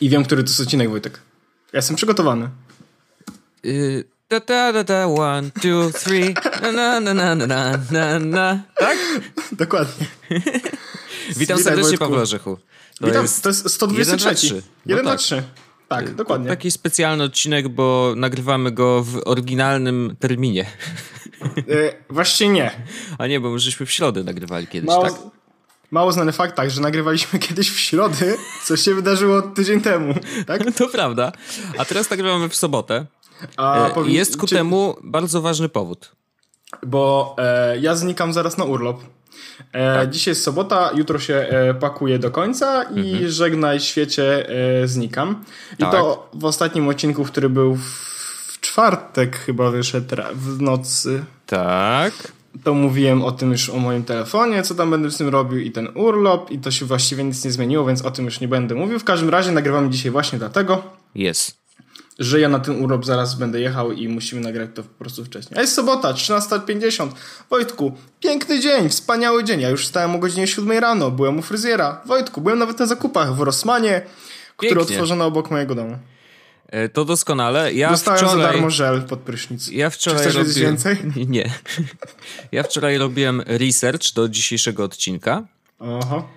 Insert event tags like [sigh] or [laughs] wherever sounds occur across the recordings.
I wiem, który to jest odcinek, Wojtek. Ja jestem przygotowany. Y, da, da, da, da, one, two, three, na, na, na, na, na, na, na. Tak? [laughs] Dokładnie. [laughs] Witam Witaj, serdecznie, Wojtku. Pawle Orzechu. To Witam, jest to jest 123. 1, 1, no 2, tak. 3. Tak, dokładnie. Taki specjalny odcinek, bo nagrywamy go w oryginalnym terminie. E, właściwie nie. [laughs] A nie, bo my żeśmy w środę nagrywali kiedyś, Mało, tak? Mało znany fakt, tak, że nagrywaliśmy [laughs] kiedyś w środę, co się wydarzyło tydzień temu, tak? [laughs] To prawda. A teraz nagrywamy w sobotę. A E, powi- Jest ku czy- temu bardzo ważny powód. Bo e, ja znikam zaraz na urlop. E, Tak. Dzisiaj jest sobota, jutro się e, pakuję do końca i żegnaj świecie, e, znikam. I Mhm. Tak. to w ostatnim odcinku, który był w, w czwartek chyba wyszedł w nocy. Tak. To mówiłem o tym już o moim telefonie, co tam będę z tym robił i ten urlop i to się właściwie nic nie zmieniło, więc o tym już nie będę mówił. W każdym razie nagrywamy dzisiaj właśnie dlatego, Jest. że ja na ten urlop zaraz będę jechał i musimy nagrać to po prostu wcześniej. A jest sobota, 13.50. Wojtku, piękny dzień, wspaniały dzień. Ja już wstałem o godzinie 7 rano, byłem u fryzjera. Wojtku, byłem nawet na zakupach w Rossmanie, który Pięknie. otworzono obok mojego domu. E, To doskonale. Ja Dostałem wczoraj... za darmo żel pod prysznic. Ja wczoraj Czy robiłem... więcej? [laughs] Nie. [laughs] Ja wczoraj robiłem research do dzisiejszego odcinka Oho.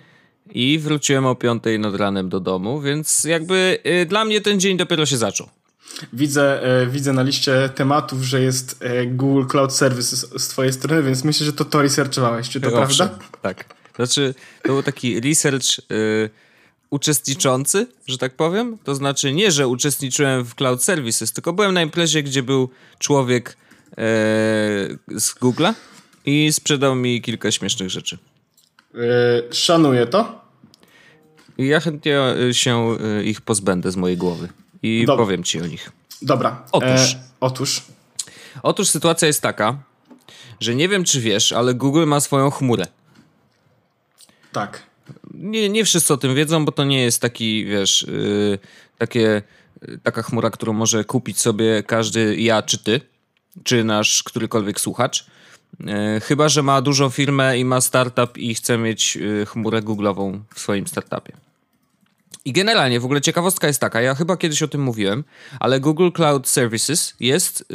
i wróciłem o 5 nad ranem do domu, więc jakby y, dla mnie ten dzień dopiero się zaczął. Widzę, e, widzę na liście tematów, że jest e, Google Cloud Services z twojej strony, więc myślę, że to to researchowałeś. Czy to Owszem, prawda? Tak. Znaczy, to był taki research y, uczestniczący, że tak powiem. To znaczy nie, że uczestniczyłem w Cloud Services, tylko byłem na imprezie, gdzie był człowiek e, z Google'a i sprzedał mi kilka śmiesznych rzeczy. E, szanuję to. Ja chętnie y, się y, ich pozbędę z mojej głowy i Dobra. powiem ci o nich. Dobra. Otóż. E, otóż. Otóż sytuacja jest taka, że nie wiem czy wiesz, ale Google ma swoją chmurę. Tak. Nie, nie wszyscy o tym wiedzą, bo to nie jest taki, wiesz, yy, takie, yy, taka chmura, którą może kupić sobie każdy ja czy ty, czy nasz którykolwiek słuchacz. Yy, chyba, że ma dużą firmę i ma startup i chce mieć yy, chmurę Google'ową w swoim startupie. I generalnie w ogóle ciekawostka jest taka, ja chyba kiedyś o tym mówiłem, ale Google Cloud Services jest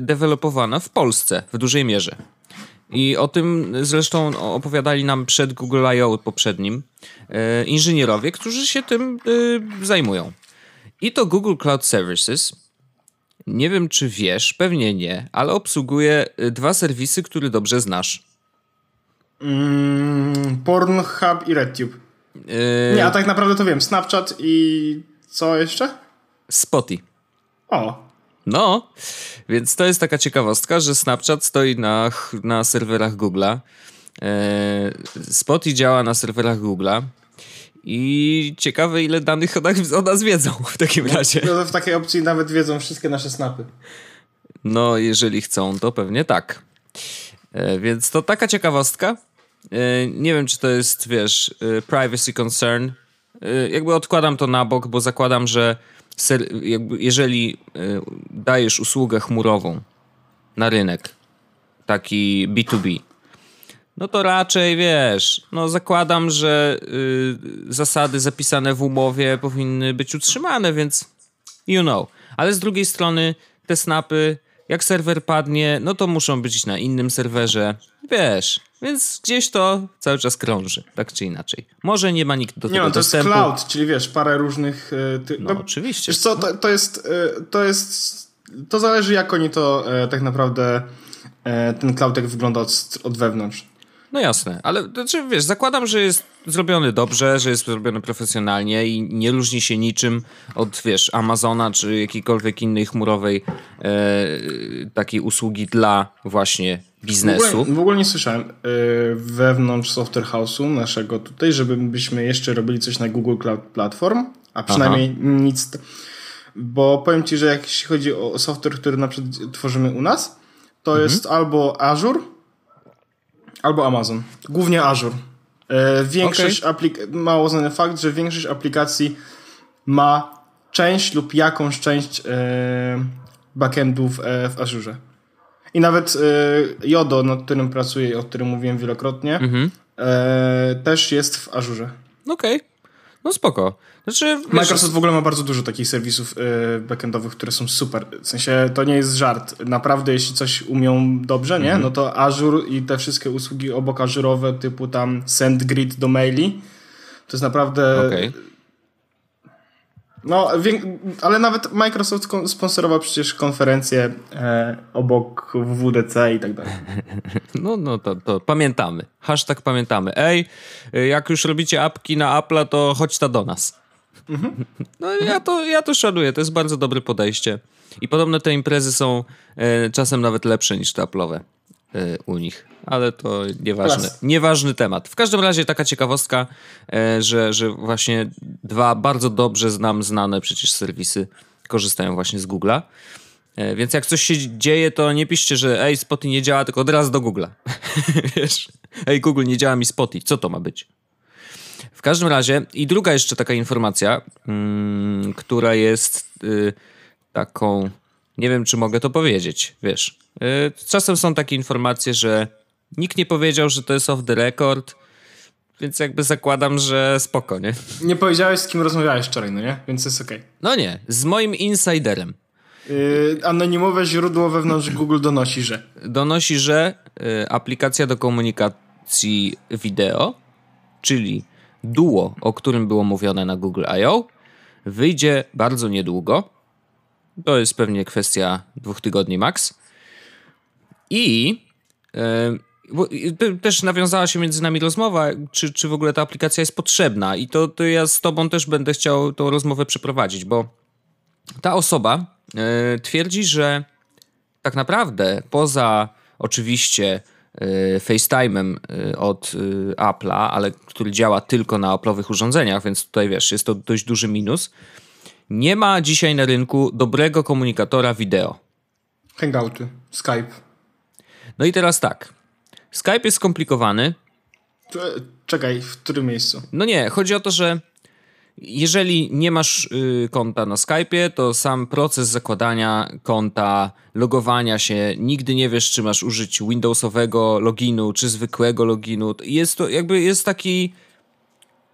dewelopowana w Polsce w dużej mierze. I o tym zresztą opowiadali nam przed Google I.O. poprzednim e, inżynierowie, którzy się tym e, zajmują. I to Google Cloud Services, nie wiem czy wiesz, pewnie nie, ale obsługuje e, dwa serwisy, które dobrze znasz. Mm, Pornhub i RedTube. E, Nie, a tak naprawdę to wiem. Snapchat i co jeszcze? Spotify. O, No, więc to jest taka ciekawostka, że Snapchat stoi na, na serwerach Google'a. E, Spotify działa na serwerach Google'a. I ciekawe, ile danych o nas, o nas wiedzą w takim razie. no w takiej opcji nawet wiedzą wszystkie nasze snapy. No, jeżeli chcą, to pewnie tak. E, więc to taka ciekawostka. E, nie wiem, czy to jest, wiesz, privacy concern. E, jakby odkładam to na bok, bo zakładam, że jeżeli e, dajesz usługę chmurową na rynek, taki B2B, no to raczej wiesz, no zakładam, że y, zasady zapisane w umowie powinny być utrzymane, więc you know. Ale z drugiej strony te snapy, jak serwer padnie, no to muszą być na innym serwerze, wiesz. Więc gdzieś to cały czas krąży, tak czy inaczej. Może nie ma nikt do Nie tego no, to jest dostępu. cloud, czyli wiesz, parę różnych... e, Ty... No, oczywiście. Wiesz co, to, to jest... e, To jest... To zależy jak oni to e, tak naprawdę... Ten cloud jak wygląda od, od wewnątrz. No jasne, ale znaczy, wiesz, zakładam, że jest zrobiony dobrze, że jest zrobiony profesjonalnie i nie różni się niczym od, wiesz, Amazona czy jakiejkolwiek innej chmurowej e, takiej usługi dla właśnie W biznesu. ogóle, w ogóle nie słyszałem e, wewnątrz Software House'u naszego tutaj, żebyśmy jeszcze robili coś na Google Cloud Platform, a przynajmniej nic... t- Bo powiem Ci, że jak jeśli chodzi o software, który na przykład tworzymy u nas, to Mhm. jest albo Azure, albo Amazon. Głównie Azure. E, większość aplik- mało znany fakt, że większość aplikacji ma część lub jakąś część e, backendów e, w Azure. I nawet e, Jodo, nad którym pracuję, o którym mówiłem wielokrotnie, Mhm. e, też jest w Azure. Okej. No spoko. Znaczy, wiesz, Microsoft w ogóle ma bardzo dużo takich serwisów yy, backendowych, które są super. W sensie to nie jest żart. Naprawdę, jeśli coś umią dobrze, nie? Mm -hmm. No to Azure i te wszystkie usługi obok Azure'owe, typu tam SendGrid do maili, to jest naprawdę... Okay no, ale nawet Microsoft sponsorował przecież konferencję e, obok WWDC i tak dalej. [laughs] No, no to, to pamiętamy. Hashtag pamiętamy. Ej, jak już robicie apki na Apple'a, to chodź ta do nas. Mhm. [laughs] No ja to, ja to szanuję, to jest bardzo dobre podejście. I podobno te imprezy są e, czasem nawet lepsze niż te Apple'owe. E, u nich, ale to nieważny, nieważny temat. W każdym razie taka ciekawostka, e, że, że właśnie dwa bardzo dobrze znam znane przecież serwisy korzystają właśnie z Google'a. E, więc jak coś się dzieje, to nie piszcie, że ej, Spotify nie działa, tylko od razu do Google'a. [laughs] Wiesz, ej, Google, nie działa mi Spotify, co to ma być? W każdym razie, i druga jeszcze taka informacja, mm, która jest y, taką, nie wiem, czy mogę to powiedzieć, wiesz, Y, czasem są takie informacje, że nikt nie powiedział, że to jest off the record, więc jakby zakładam, że spoko, nie? Nie powiedziałeś, z kim rozmawiałeś wczoraj, no nie? Więc jest okej. Okay. No nie, z moim insiderem. Yy, anonimowe źródło wewnątrz Google donosi, że. Donosi, że yy, aplikacja do komunikacji wideo, czyli Duo, o którym było mówione na Google I.O., wyjdzie bardzo niedługo. To jest pewnie kwestia dwóch tygodni max. I e, też nawiązała się między nami rozmowa, czy, czy w ogóle ta aplikacja jest potrzebna. I to, to ja z tobą też będę chciał tą rozmowę przeprowadzić, bo ta osoba e, twierdzi, że tak naprawdę poza oczywiście e, FaceTime'em od Apple'a, ale który działa tylko na Apple'owych urządzeniach, więc tutaj wiesz, jest to dość duży minus. Nie ma dzisiaj na rynku dobrego komunikatora wideo. Hangouty, Skype. No i teraz tak. Skype jest skomplikowany. Czekaj, w którym miejscu? No nie, chodzi o to, że jeżeli nie masz y, konta na Skype'ie, to sam proces zakładania konta, logowania się, nigdy nie wiesz, czy masz użyć Windowsowego loginu, czy zwykłego loginu. Jest to jakby jest taki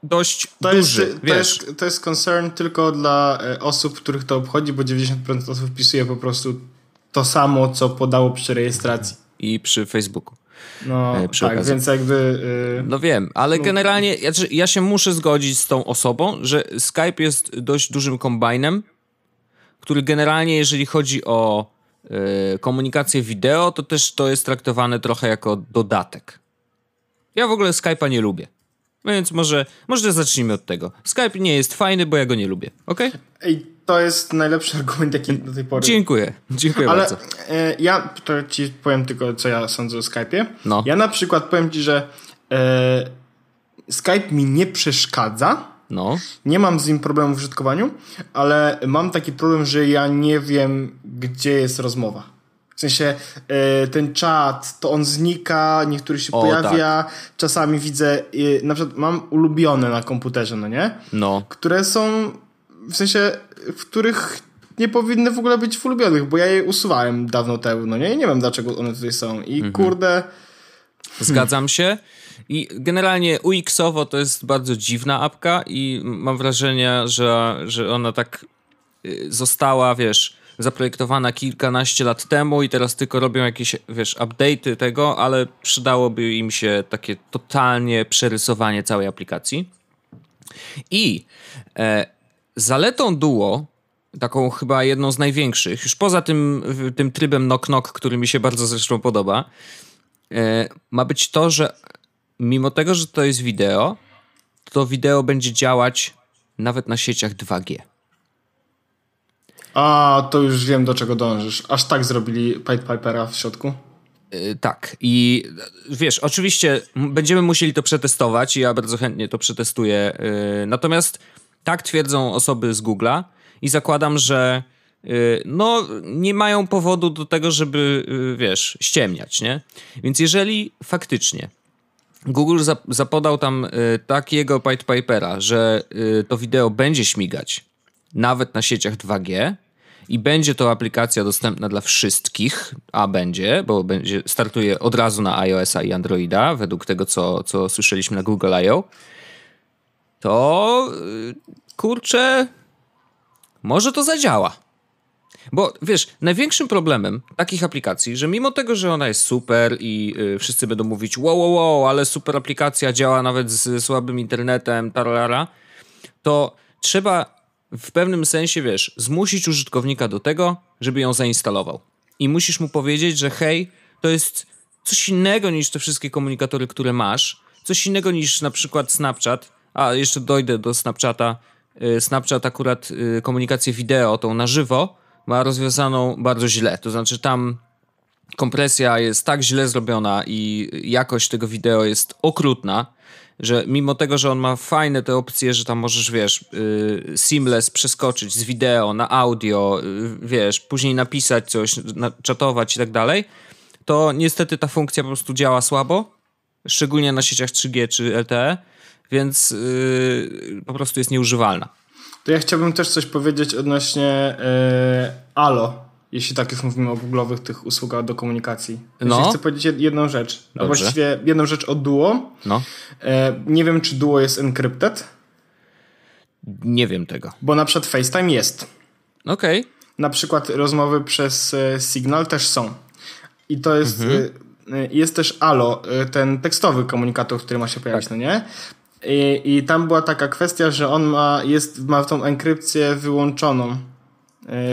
dość to duży. Jest, to, jest, to jest concern tylko dla e, osób, których to obchodzi, bo 90% osób wpisuje po prostu to samo, co podało przy rejestracji i przy Facebooku. No e, tak, okazji. więc jakby... Yy... No wiem, ale no. generalnie ja, ja się muszę zgodzić z tą osobą, że Skype jest dość dużym kombajnem, który generalnie jeżeli chodzi o yy, komunikację wideo, to też to jest traktowane trochę jako dodatek. Ja w ogóle Skype'a nie lubię. Więc może, może zacznijmy od tego. Skype nie jest fajny, bo ja go nie lubię, ok? Ej, to jest najlepszy argument, jaki do tej pory. Dziękuję, dziękuję Ale bardzo. E, ja to ci powiem tylko, co ja sądzę o Skype'ie. No. Ja na przykład powiem ci, że e, Skype mi nie przeszkadza. No. Nie mam z nim problemu w użytkowaniu, ale mam taki problem, że ja nie wiem, gdzie jest rozmowa. W sensie e, ten czat, to on znika, niektóry się o, pojawia. Tak. Czasami widzę, e, na przykład mam ulubione na komputerze, no nie? No. Które są w sensie, w których nie powinny w ogóle być w ulubionych, bo ja je usuwałem dawno temu, no nie? I nie wiem, dlaczego one tutaj są. I mhm. kurde... Zgadzam się. I generalnie UX-owo to jest bardzo dziwna apka i mam wrażenie, że, że ona tak y, została, wiesz, zaprojektowana kilkanaście lat temu i teraz tylko robią jakieś, wiesz, update'y tego, ale przydałoby im się takie totalnie przerysowanie całej aplikacji. I e, Zaletą Duo, taką chyba jedną z największych, już poza tym, tym trybem knock-knock, który mi się bardzo zresztą podoba, e, ma być to, że mimo tego, że to jest wideo, to wideo będzie działać nawet na sieciach 2G. A, to już wiem, do czego dążysz. Aż tak zrobili Pied Pipera w środku? Yy, tak. I wiesz, oczywiście będziemy musieli to przetestować i ja bardzo chętnie to przetestuję. Yy, natomiast tak twierdzą osoby z Google'a i zakładam, że y, no, nie mają powodu do tego, żeby, wiesz, ściemniać, nie? Więc jeżeli faktycznie Google zapodał tam takiego Pied Pipera, że to wideo będzie śmigać nawet na sieciach 2G i będzie to aplikacja dostępna dla wszystkich, a będzie, bo będzie, startuje od razu na iOS-a i Androida, według tego, co, co słyszeliśmy na Google I.O., to kurczę, może to zadziała. Bo wiesz, największym problemem takich aplikacji, że mimo tego, że ona jest super i y, wszyscy będą mówić wow, wow, wow, ale super aplikacja działa nawet z słabym internetem, tarara, to trzeba w pewnym sensie, wiesz, zmusić użytkownika do tego, żeby ją zainstalował. I musisz mu powiedzieć, że hej, to jest coś innego niż te wszystkie komunikatory, które masz, coś innego niż na przykład Snapchat, a jeszcze dojdę do Snapchata. Y, Snapchat akurat y, komunikację wideo, tą na żywo, ma rozwiązaną bardzo źle. To znaczy tam kompresja jest tak źle zrobiona i jakość tego wideo jest okrutna, że mimo tego, że on ma fajne te opcje, że tam możesz, wiesz, yy, seamless przeskoczyć z wideo na audio, yy, wiesz, później napisać coś, na, czatować i tak dalej, to niestety ta funkcja po prostu działa słabo, szczególnie na sieciach 3G czy LTE, więc yy, po prostu jest nieużywalna. To ja chciałbym też coś powiedzieć odnośnie yy, Alo, jeśli tak już mówimy o googlowych tych usługach do komunikacji. No. Chcę powiedzieć jedną rzecz. A właściwie jedną rzecz o Duo. No. Yy, nie wiem, czy Duo jest encrypted. Nie wiem tego. Bo na przykład FaceTime jest. Okej. Okay. Na przykład rozmowy przez e, Signal też są. I to jest... Mhm. Jest też Alo, ten tekstowy komunikator, który ma się pojawić, tak. no nie? I, I tam była taka kwestia, że on ma, jest, ma tą enkrypcję wyłączoną e,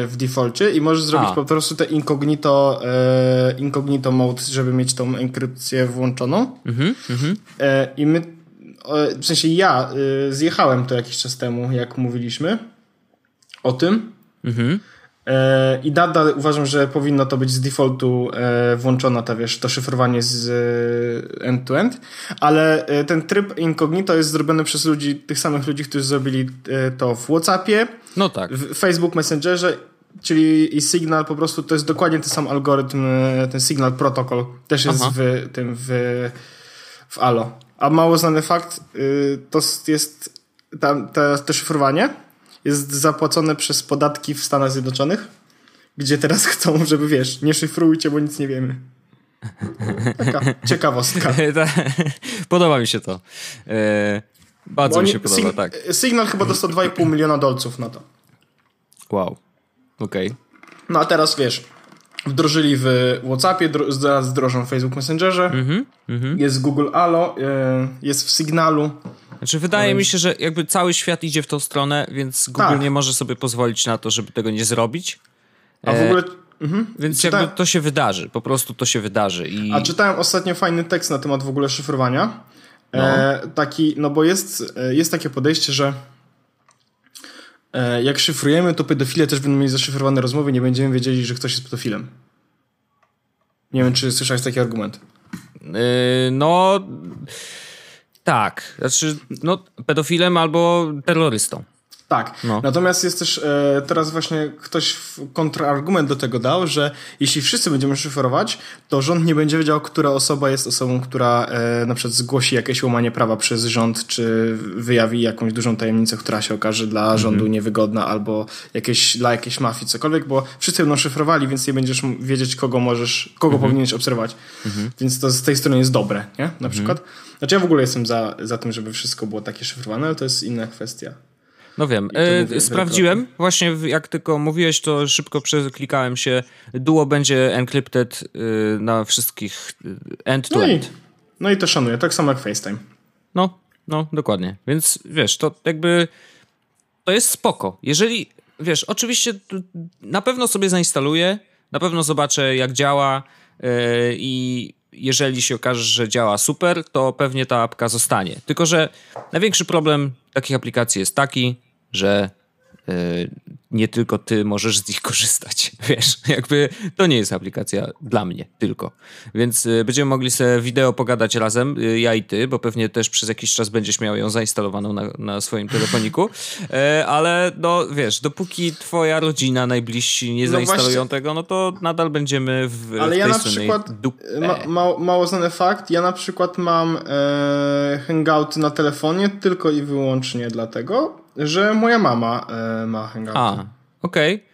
w defaulcie i możesz zrobić A. po prostu te incognito, e, incognito mode, żeby mieć tą enkrypcję włączoną. Mhm, mhm. E, I my, w sensie ja e, zjechałem to jakiś czas temu, jak mówiliśmy o tym. Mhm. E, I nadal uważam, że powinno to być z defaultu e, włączona ta, wiesz, to szyfrowanie z e, end-to-end, -end, ale ten tryb incognito jest zrobiony przez ludzi, tych samych ludzi, którzy zrobili to w Whatsappie, no tak. w Facebook Messengerze, czyli i Signal po prostu to jest dokładnie ten sam algorytm, ten Signal Protocol też jest w tym w, w Alo. A mało znany fakt, to jest tam, to, to szyfrowanie jest zapłacone przez podatki w Stanach Zjednoczonych, gdzie teraz [laughs] chcą, żeby wiesz, nie szyfrujcie, bo nic nie wiemy. Taka [laughs] ciekawostka. podoba mi się to. E, bardzo mi się podoba, Sig tak. Signal chyba dostał 2,5 [clears throat] miliona dolców na to. Wow. Okej. Okay. No a teraz wiesz, wdrożyli w WhatsAppie, zaraz wdrożą w Facebook Messengerze, mm -hmm, jest Google Allo, e, jest w Signalu. Znaczy, wydaje mi się, że jakby cały świat idzie w tą stronę, więc Google tak. nie może sobie pozwolić na to, żeby tego nie zrobić. A w ogóle. Mhm. Więc czytałem... jakby to się wydarzy, po prostu to się wydarzy. I... A czytałem ostatnio fajny tekst na temat w ogóle szyfrowania. No. E, taki, no bo jest, e, jest takie podejście, że e, jak szyfrujemy, to pedofile też będą mieli zaszyfrowane rozmowy, nie będziemy wiedzieli, że ktoś jest pedofilem. Nie wiem, czy słyszałeś taki argument. Yy, no tak, znaczy, no, pedofilem albo terrorystą. Tak. No. Natomiast jest też e, teraz właśnie ktoś kontrargument do tego dał, że jeśli wszyscy będziemy szyfrować, to rząd nie będzie wiedział, która osoba jest osobą, która e, na przykład zgłosi jakieś łamanie prawa przez rząd, czy wyjawi jakąś dużą tajemnicę, która się okaże dla mhm. rządu niewygodna, albo jakieś, dla jakiejś mafii, cokolwiek, bo wszyscy będą szyfrowali, więc nie będziesz wiedzieć, kogo możesz, kogo mhm. powinieneś obserwować. Mhm. Więc to z tej strony jest dobre, nie? Na przykład. Znaczy ja w ogóle jestem za, za tym, żeby wszystko było takie szyfrowane, ale to jest inna kwestia. No wiem. E, sprawdziłem. Właśnie jak tylko mówiłeś, to szybko przeklikałem się. Duo będzie encrypted y, na wszystkich end-to-end. No, i, no i to szanuję. Tak samo jak FaceTime. No, no, dokładnie. Więc wiesz, to jakby to jest spoko. Jeżeli, wiesz, oczywiście na pewno sobie zainstaluję, na pewno zobaczę jak działa yy, i jeżeli się okaże, że działa super, to pewnie ta apka zostanie. Tylko, że największy problem takich aplikacji jest taki, że e, nie tylko ty możesz z nich korzystać. [laughs] Wiesz, jakby to nie jest aplikacja dla mnie tylko. Więc e, będziemy mogli sobie wideo pogadać razem, e, ja i ty, bo pewnie też przez jakiś czas będziesz miał ją zainstalowaną na, na swoim telefoniku. Ale no wiesz, dopóki twoja rodzina, najbliżsi nie no zainstalują właśnie. tego, no to nadal będziemy w, Ale w ja na przykład, ma, ma, mało znany fakt, ja na przykład mam e, hangouty na telefonie tylko i wyłącznie dlatego, że moja mama e, ma hangouty. A, okej. Okay.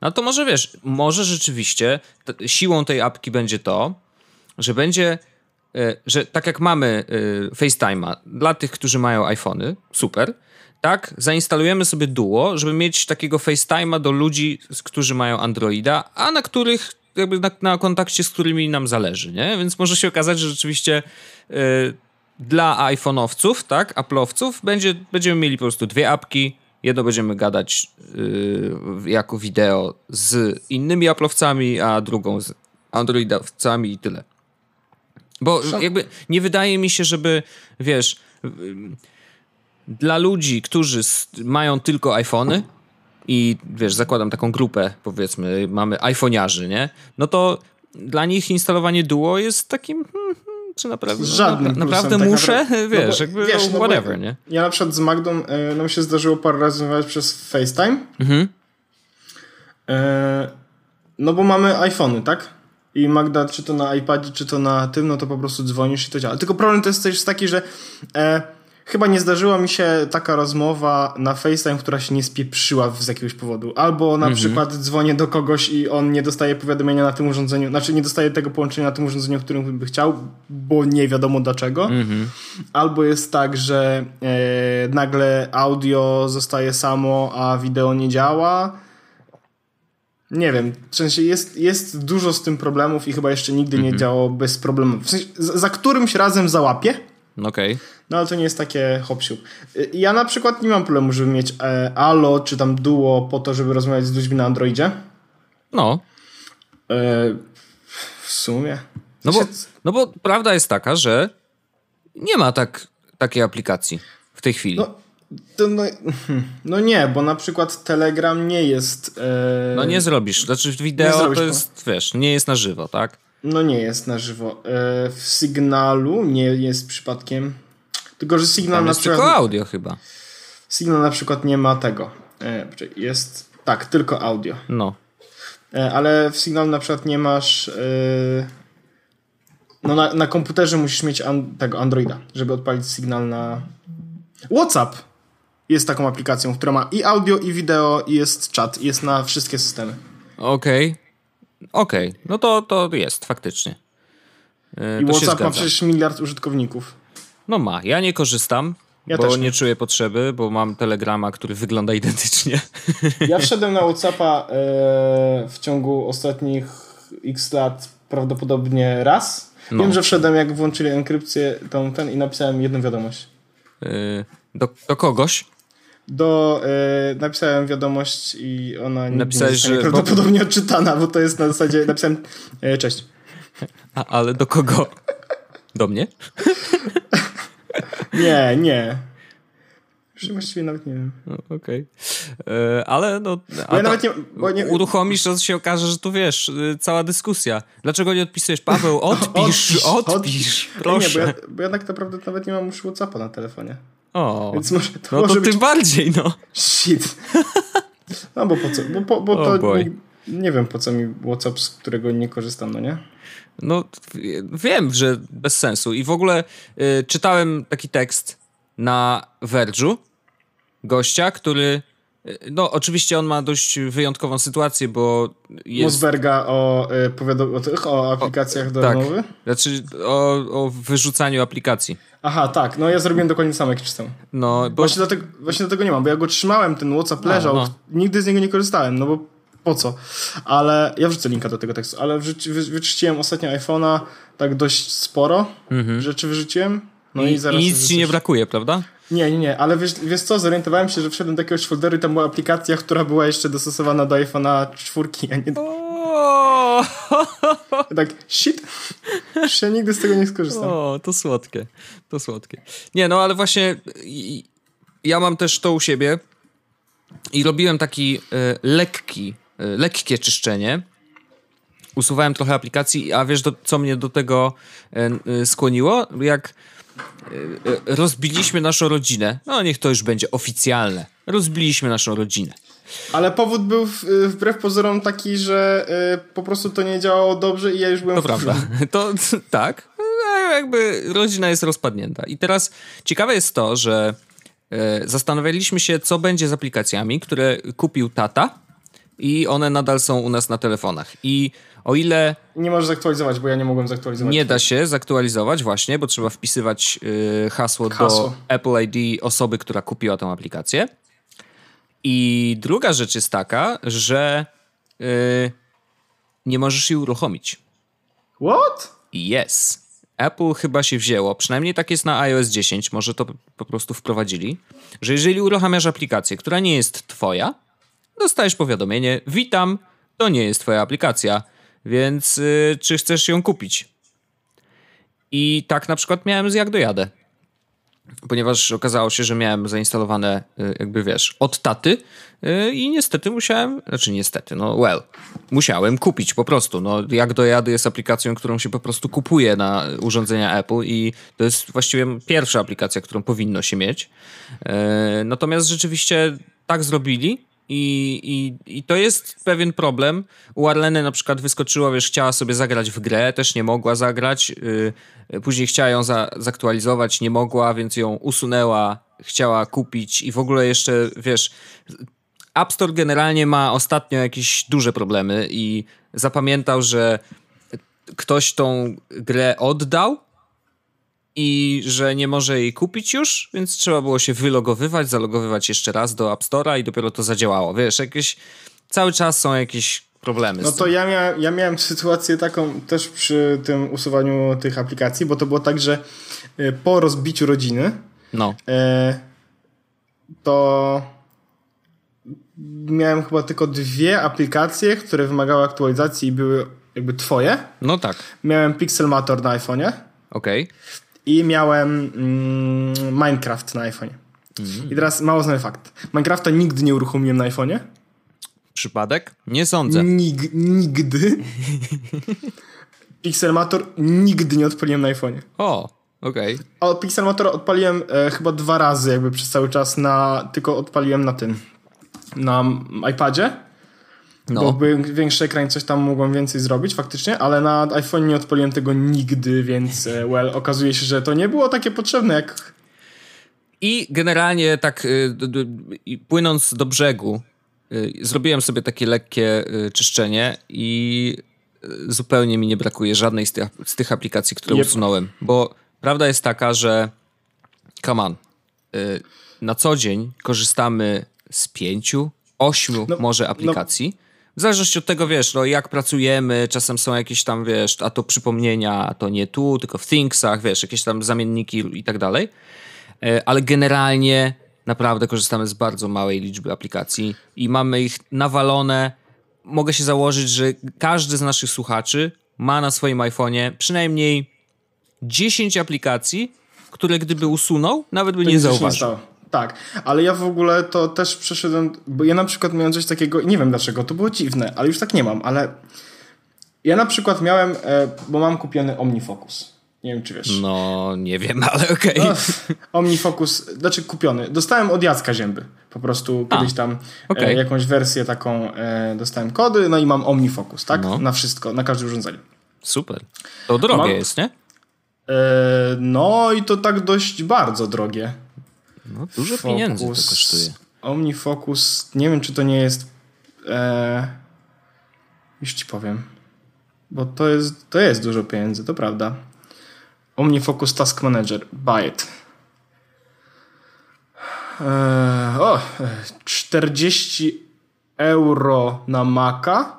No to może wiesz, może rzeczywiście siłą tej apki będzie to, że będzie że tak jak mamy FaceTime'a dla tych, którzy mają iPhony, super, tak, zainstalujemy sobie Duo, żeby mieć takiego FaceTime'a do ludzi, którzy mają Androida, a na których jakby na, na kontakcie, z którymi nam zależy, nie? Więc może się okazać, że rzeczywiście y, dla iPhone'owców, tak, Apple'owców będzie, będziemy mieli po prostu dwie apki, jedno będziemy gadać y, jako wideo z innymi Apple'owcami, a drugą z Androidowcami i tyle. Bo jakby nie wydaje mi się, żeby, wiesz... Y, dla ludzi, którzy mają tylko iPhony i wiesz, zakładam taką grupę, powiedzmy, mamy iPhoniarzy, nie? No to dla nich instalowanie Duo jest takim hmm czy naprawdę, Żadnym na, naprawdę tak muszę, naprawdę, [laughs] wiesz, no bo, jakby wiesz, no whatever, nie? Ja na przykład z Magdą, e, no mi się zdarzyło parę razy rozmawiać przez FaceTime. Mhm. E, no bo mamy iPhony, tak? I Magda, czy to na iPadzie, czy to na tym, no to po prostu dzwonisz i to działa. Tylko problem to jest też taki, że e, Chyba nie zdarzyła mi się taka rozmowa na FaceTime, która się nie spieprzyła z jakiegoś powodu. Albo na mhm. przykład dzwonię do kogoś i on nie dostaje powiadomienia na tym urządzeniu, znaczy nie dostaje tego połączenia na tym urządzeniu, którym by chciał, bo nie wiadomo dlaczego. Mhm. Albo jest tak, że e, nagle audio zostaje samo, a wideo nie działa. Nie wiem, w sensie jest, jest dużo z tym problemów i chyba jeszcze nigdy mhm. nie działało bez problemów. W sensie, za którymś razem załapię. Okej. Okay no ale to nie jest takie hop y, Ja na przykład nie mam problemu, żeby mieć e, Alo czy tam Duo po to, żeby rozmawiać z ludźmi na Androidzie. No. E, w sumie. No bo, no bo prawda jest taka, że nie ma tak, takiej aplikacji w tej chwili. No, to, no, no, nie, bo na przykład Telegram nie jest. E... No nie zrobisz. Znaczy wideo zrobisz, to jest, no. wiesz, nie jest na żywo, tak? No nie jest na żywo. E, w Sygnalu nie jest przypadkiem. Tylko, że Signal na przykład... tylko audio chyba. Signal na przykład nie ma tego. E, jest... Tak, tylko audio. No. E, ale w Signal na przykład nie masz... No na, na komputerze musisz mieć an, tego Androida, żeby odpalić Signal na... WhatsApp jest taką aplikacją, która ma i audio, i wideo, i jest czat, i jest na wszystkie systemy. Okej. Okay. Okej, okay. no to, to jest faktycznie. Yy, I WhatsApp ma przecież miliard użytkowników. No ma. Ja nie korzystam, ja bo nie. nie czuję potrzeby, bo mam Telegrama, który wygląda identycznie. Ja [laughs] wszedłem na Whatsappa e, w ciągu ostatnich x lat prawdopodobnie raz. No. Wiem, że wszedłem jak włączyli enkrypcję tą, ten i napisałem jedną wiadomość. E, do, do kogoś? Do, e, napisałem wiadomość i ona nie że prawdopodobnie bo... odczytana, bo to jest na zasadzie, napisałem e, cześć. A, ale do kogo? Do mnie? [laughs] Nie, nie. Już właściwie nawet nie wiem. No, Okej. Okay. E, ale no... Bo ja nawet nie, bo nie... Uruchomisz, to się okaże, że tu wiesz, cała dyskusja. Dlaczego nie odpisujesz? Paweł, [laughs] odpisz, odpisz, odpisz proszę. Nie, bo ja, bo ja tak naprawdę nawet nie mam już Whatsappa na telefonie. O, Więc może to no może to być... tym bardziej, no. Shit. No bo po co? Bo, bo, bo to nie, nie wiem po co mi Whatsapp, z którego nie korzystam, no nie? No, wiem, że bez sensu. I w ogóle y, czytałem taki tekst na Verge'u gościa, który no, oczywiście on ma dość wyjątkową sytuację, bo jest... Mosberga o, y, powiadom- o, tych, o aplikacjach do tak. rozmowy? Znaczy o, o wyrzucaniu aplikacji. Aha, tak. No ja zrobiłem dokładnie samo, jak czytam. No, bo... właśnie, dlatego, właśnie dlatego nie mam, bo ja go trzymałem, ten WhatsApp leżał, no. nigdy z niego nie korzystałem, no bo po co. Ale ja wrzucę linka do tego tekstu, ale wrzuci, wy, wyczyściłem ostatnio iPhone'a tak dość sporo mhm. rzeczy wyrzuciłem. No i, i zaraz. I nic ci nie brakuje, prawda? Nie, nie, nie, ale wiesz, wiesz co, zorientowałem się, że wszedłem do jakiegoś folderu i tam była aplikacja, która była jeszcze dostosowana do iPhone'a czwórki, a nie do... tak, shit, już ja nigdy z tego nie skorzystam. O, to słodkie, to słodkie. Nie, no ale właśnie ja mam też to u siebie i robiłem taki y, lekki E, lekkie czyszczenie. Usuwałem trochę aplikacji, a wiesz, do, co mnie do tego e, skłoniło? Jak rozbiliśmy naszą rodzinę. No, niech to już będzie oficjalne. Rozbiliśmy naszą rodzinę. Ale powód był wbrew pozorom taki, że po prostu to nie działało dobrze i ja już byłem To prawda. [laughs] To tak. Jakby rodzina jest rozpadnięta. I teraz ciekawe jest to, że zastanawialiśmy się, co będzie z aplikacjami, które kupił tata i one nadal są u nas na telefonach. I o ile. Nie możesz zaktualizować, bo ja nie mogłem zaktualizować. Nie da się zaktualizować, właśnie, bo trzeba wpisywać y, hasło, hasło, do Apple ID osoby, która kupiła tę aplikację. I druga rzecz jest taka, że y, nie możesz jej uruchomić. What? Yes. Apple chyba się wzięło, przynajmniej tak jest na iOS 10, może to po prostu wprowadzili, że jeżeli uruchamiasz aplikację, która nie jest twoja, dostajesz powiadomienie: Witam, to nie jest twoja aplikacja, więc yy, czy chcesz ją kupić? I tak na przykład miałem z Jak dojadę ponieważ okazało się, że miałem zainstalowane, y, jakby wiesz, od taty y, i niestety musiałem, znaczy niestety, no well, musiałem kupić po prostu. No, jak dojady jest aplikacją, którą się po prostu kupuje na urządzenia Apple i to jest właściwie pierwsza aplikacja, którą powinno się mieć. Y, natomiast rzeczywiście tak zrobili i, i, I to jest pewien problem. U Arleny na przykład wyskoczyła, wiesz, chciała sobie zagrać w grę, też nie mogła zagrać. Yy, później chciała ją za, zaktualizować, nie mogła, więc ją usunęła, chciała kupić i w ogóle jeszcze, wiesz, App Store generalnie ma ostatnio jakieś duże problemy i zapamiętał, że ktoś tą grę oddał i że nie może jej kupić już, więc trzeba było się wylogowywać, zalogowywać jeszcze raz do App Store'a i dopiero to zadziałało. Wiesz, jakieś cały czas są jakieś problemy. No to ja, mia ja miałem [laughs] sytuację taką też przy tym usuwaniu tych aplikacji, bo to było tak, że e, po rozbiciu rodziny no. E, to miałem chyba tylko dwie aplikacje, które wymagały aktualizacji i były jakby twoje. No tak. Miałem Pixelmator na iPhone'ie. Okej. Okay i miałem mm, Minecraft na iPhone'ie. Mm. I teraz mało znany fakt. Minecrafta nigdy nie uruchomiłem na iPhone'ie. Przypadek? Nie sądzę. Nig nigdy. [laughs] Pixelmator nigdy nie odpaliłem na iPhone'ie. O, okej. Okay. Pixelmator odpaliłem e, chyba dwa razy jakby przez cały czas na... Tylko odpaliłem na tym. Na iPadzie no. Bo był większy ekran, coś tam mogłem więcej zrobić faktycznie, ale na iPhone nie odpaliłem tego nigdy, więc e, well, okazuje się, że to nie było takie potrzebne jak... I generalnie tak y, płynąc do brzegu, y, zrobiłem sobie takie lekkie czyszczenie i zupełnie mi nie brakuje żadnej z tych, z tych aplikacji, które yep. usunąłem. Bo prawda jest taka, że come on, na co dzień korzystamy z pięciu, ośmiu no, może aplikacji. No w zależności od tego, wiesz, no, jak pracujemy, czasem są jakieś tam, wiesz, a to przypomnienia, a to nie tu, tylko w Thingsach, wiesz, jakieś tam zamienniki i tak dalej. E, ale generalnie naprawdę korzystamy z bardzo małej liczby aplikacji i mamy ich nawalone. Mogę się założyć, że każdy z naszych słuchaczy ma na swoim iPhone'ie przynajmniej 10 aplikacji, które gdyby usunął, nawet by to nie zauważył. Tak, ale ja w ogóle to też przeszedłem, bo ja na przykład miałem coś takiego, nie wiem dlaczego, to było dziwne, ale już tak nie mam, ale ja na przykład miałem, e, bo mam kupiony OmniFocus. Nie wiem, czy wiesz. No, nie wiem, ale okej. Okay. No, OmniFocus, znaczy kupiony. Dostałem od Jacka Zięby. Po prostu A, kiedyś tam okay. e, jakąś wersję taką e, dostałem kody, no i mam OmniFocus, tak? No. Na wszystko, na każde urządzenie. Super. To drogie mam, jest, nie? E, no i to tak dość bardzo drogie. No, dużo Focus, pieniędzy to kosztuje. OmniFocus, nie wiem czy to nie jest. E, już ci powiem. Bo to jest, to jest dużo pieniędzy, to prawda. OmniFocus Task Manager. Buy it. E, o, 40 euro na Maca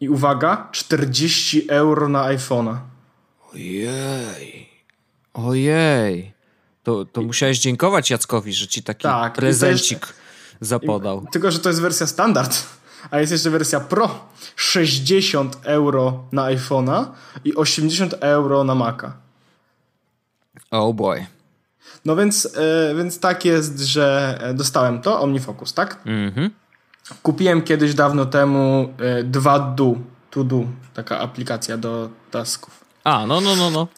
i uwaga, 40 euro na iPhone'a. Ojej. Ojej. To, to musiałeś dziękować Jackowi, że ci taki tak, prezencik jest, zapodał. Tylko, że to jest wersja standard, a jest jeszcze wersja Pro. 60 euro na iPhone'a i 80 euro na Maca. Oh boy. No więc, e, więc tak jest, że e, dostałem to, OmniFocus, tak? Mhm. Kupiłem kiedyś dawno temu e, 2Do, To Do, taka aplikacja do tasków. A, no, no, no, no.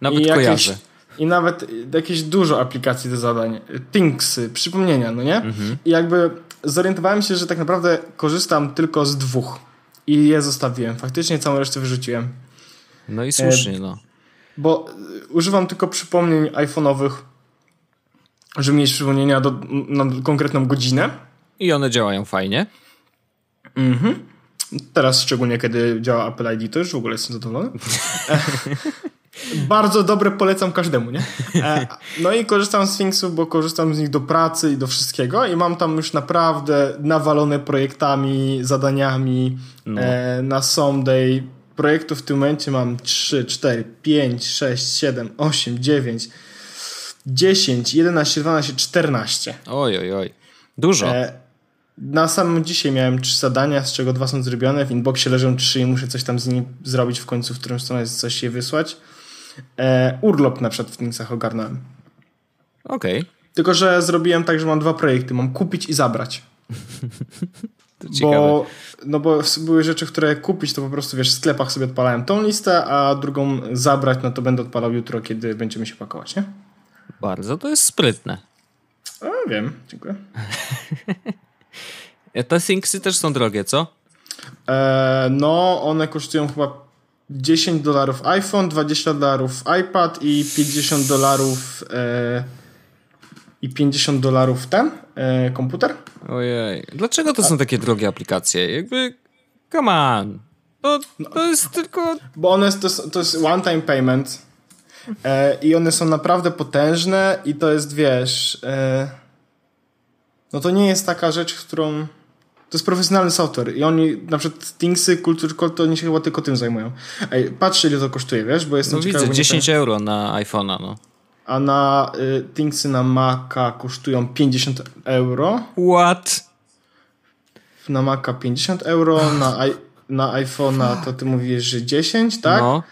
Nawet I kojarzę. Jakieś, i nawet jakieś dużo aplikacji do zadań, Thingsy, przypomnienia, no nie? Mhm. I jakby zorientowałem się, że tak naprawdę korzystam tylko z dwóch i je zostawiłem. Faktycznie całą resztę wyrzuciłem. No i słusznie, e, no. Bo używam tylko przypomnień iPhone'owych, żeby mieć przypomnienia do, na konkretną godzinę. I one działają fajnie. Mhm. Teraz szczególnie, kiedy działa Apple ID, to już w ogóle jestem zadowolony. [laughs] Bardzo dobre, polecam każdemu, nie? E, no i korzystam z Sphinxów, bo korzystam z nich do pracy i do wszystkiego i mam tam już naprawdę nawalone projektami, zadaniami no. E, na Someday. Projektów w tym momencie mam 3, 4, 5, 6, 7, 8, 9, 10, 11, 12, 14. Oj, oj, oj. Dużo. E, na samym dzisiaj miałem trzy zadania, z czego dwa są zrobione. W inboxie leżą trzy i muszę coś tam z nimi zrobić w końcu, w którą stronę coś je wysłać. E, urlop na przykład w Thingsach ogarnąłem. Okej. Okay. Tylko, że zrobiłem tak, że mam dwa projekty. Mam kupić i zabrać. [laughs] bo, no bo były rzeczy, które kupić, to po prostu wiesz, w sklepach sobie odpalałem tą listę, a drugą zabrać, no to będę odpalał jutro, kiedy będziemy się pakować, nie? Bardzo, to jest sprytne. A, wiem, dziękuję. [laughs] Te Thingsy też są drogie, co? E, no, one kosztują chyba 10 dolarów iPhone, 20 dolarów iPad i 50 dolarów e, i 50 dolarów ten e, komputer. Ojej, dlaczego to są takie drogie aplikacje? Jakby, come on. To, to jest tylko... Bo one, to, jest, to jest one-time payment e, i one są naprawdę potężne i to jest, wiesz... E, no to nie jest taka rzecz, którą to jest profesjonalny software i oni, na przykład Thingsy, Culture Code, to oni się chyba tylko tym zajmują. Ej, patrzcie ile to kosztuje, wiesz, bo jestem no ciekawy, widzę, 10 ten... euro na iPhone'a, no. A na y, Thingsy na Maca kosztują 50 euro. What? Na Maca 50 euro, na, i, na iPhone'a to ty mówisz, że 10, tak? No.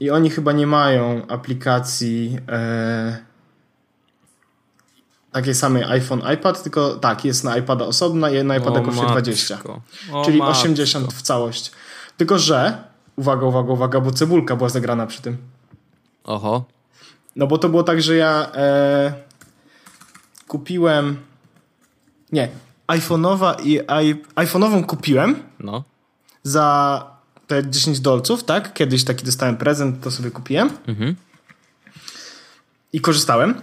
I oni chyba nie mają aplikacji... E, takiej samej iPhone, iPad, tylko tak, jest na iPada osobna i na iPada kosztuje 20. O czyli matko. 80 w całość. Tylko, że uwaga, uwaga, uwaga, bo cebulka była zagrana przy tym. Oho. No bo to było tak, że ja e, kupiłem nie, iPhone'owa i iPhone'ową kupiłem no. za te 10 dolców, tak? Kiedyś taki dostałem prezent, to sobie kupiłem. Mhm. I korzystałem.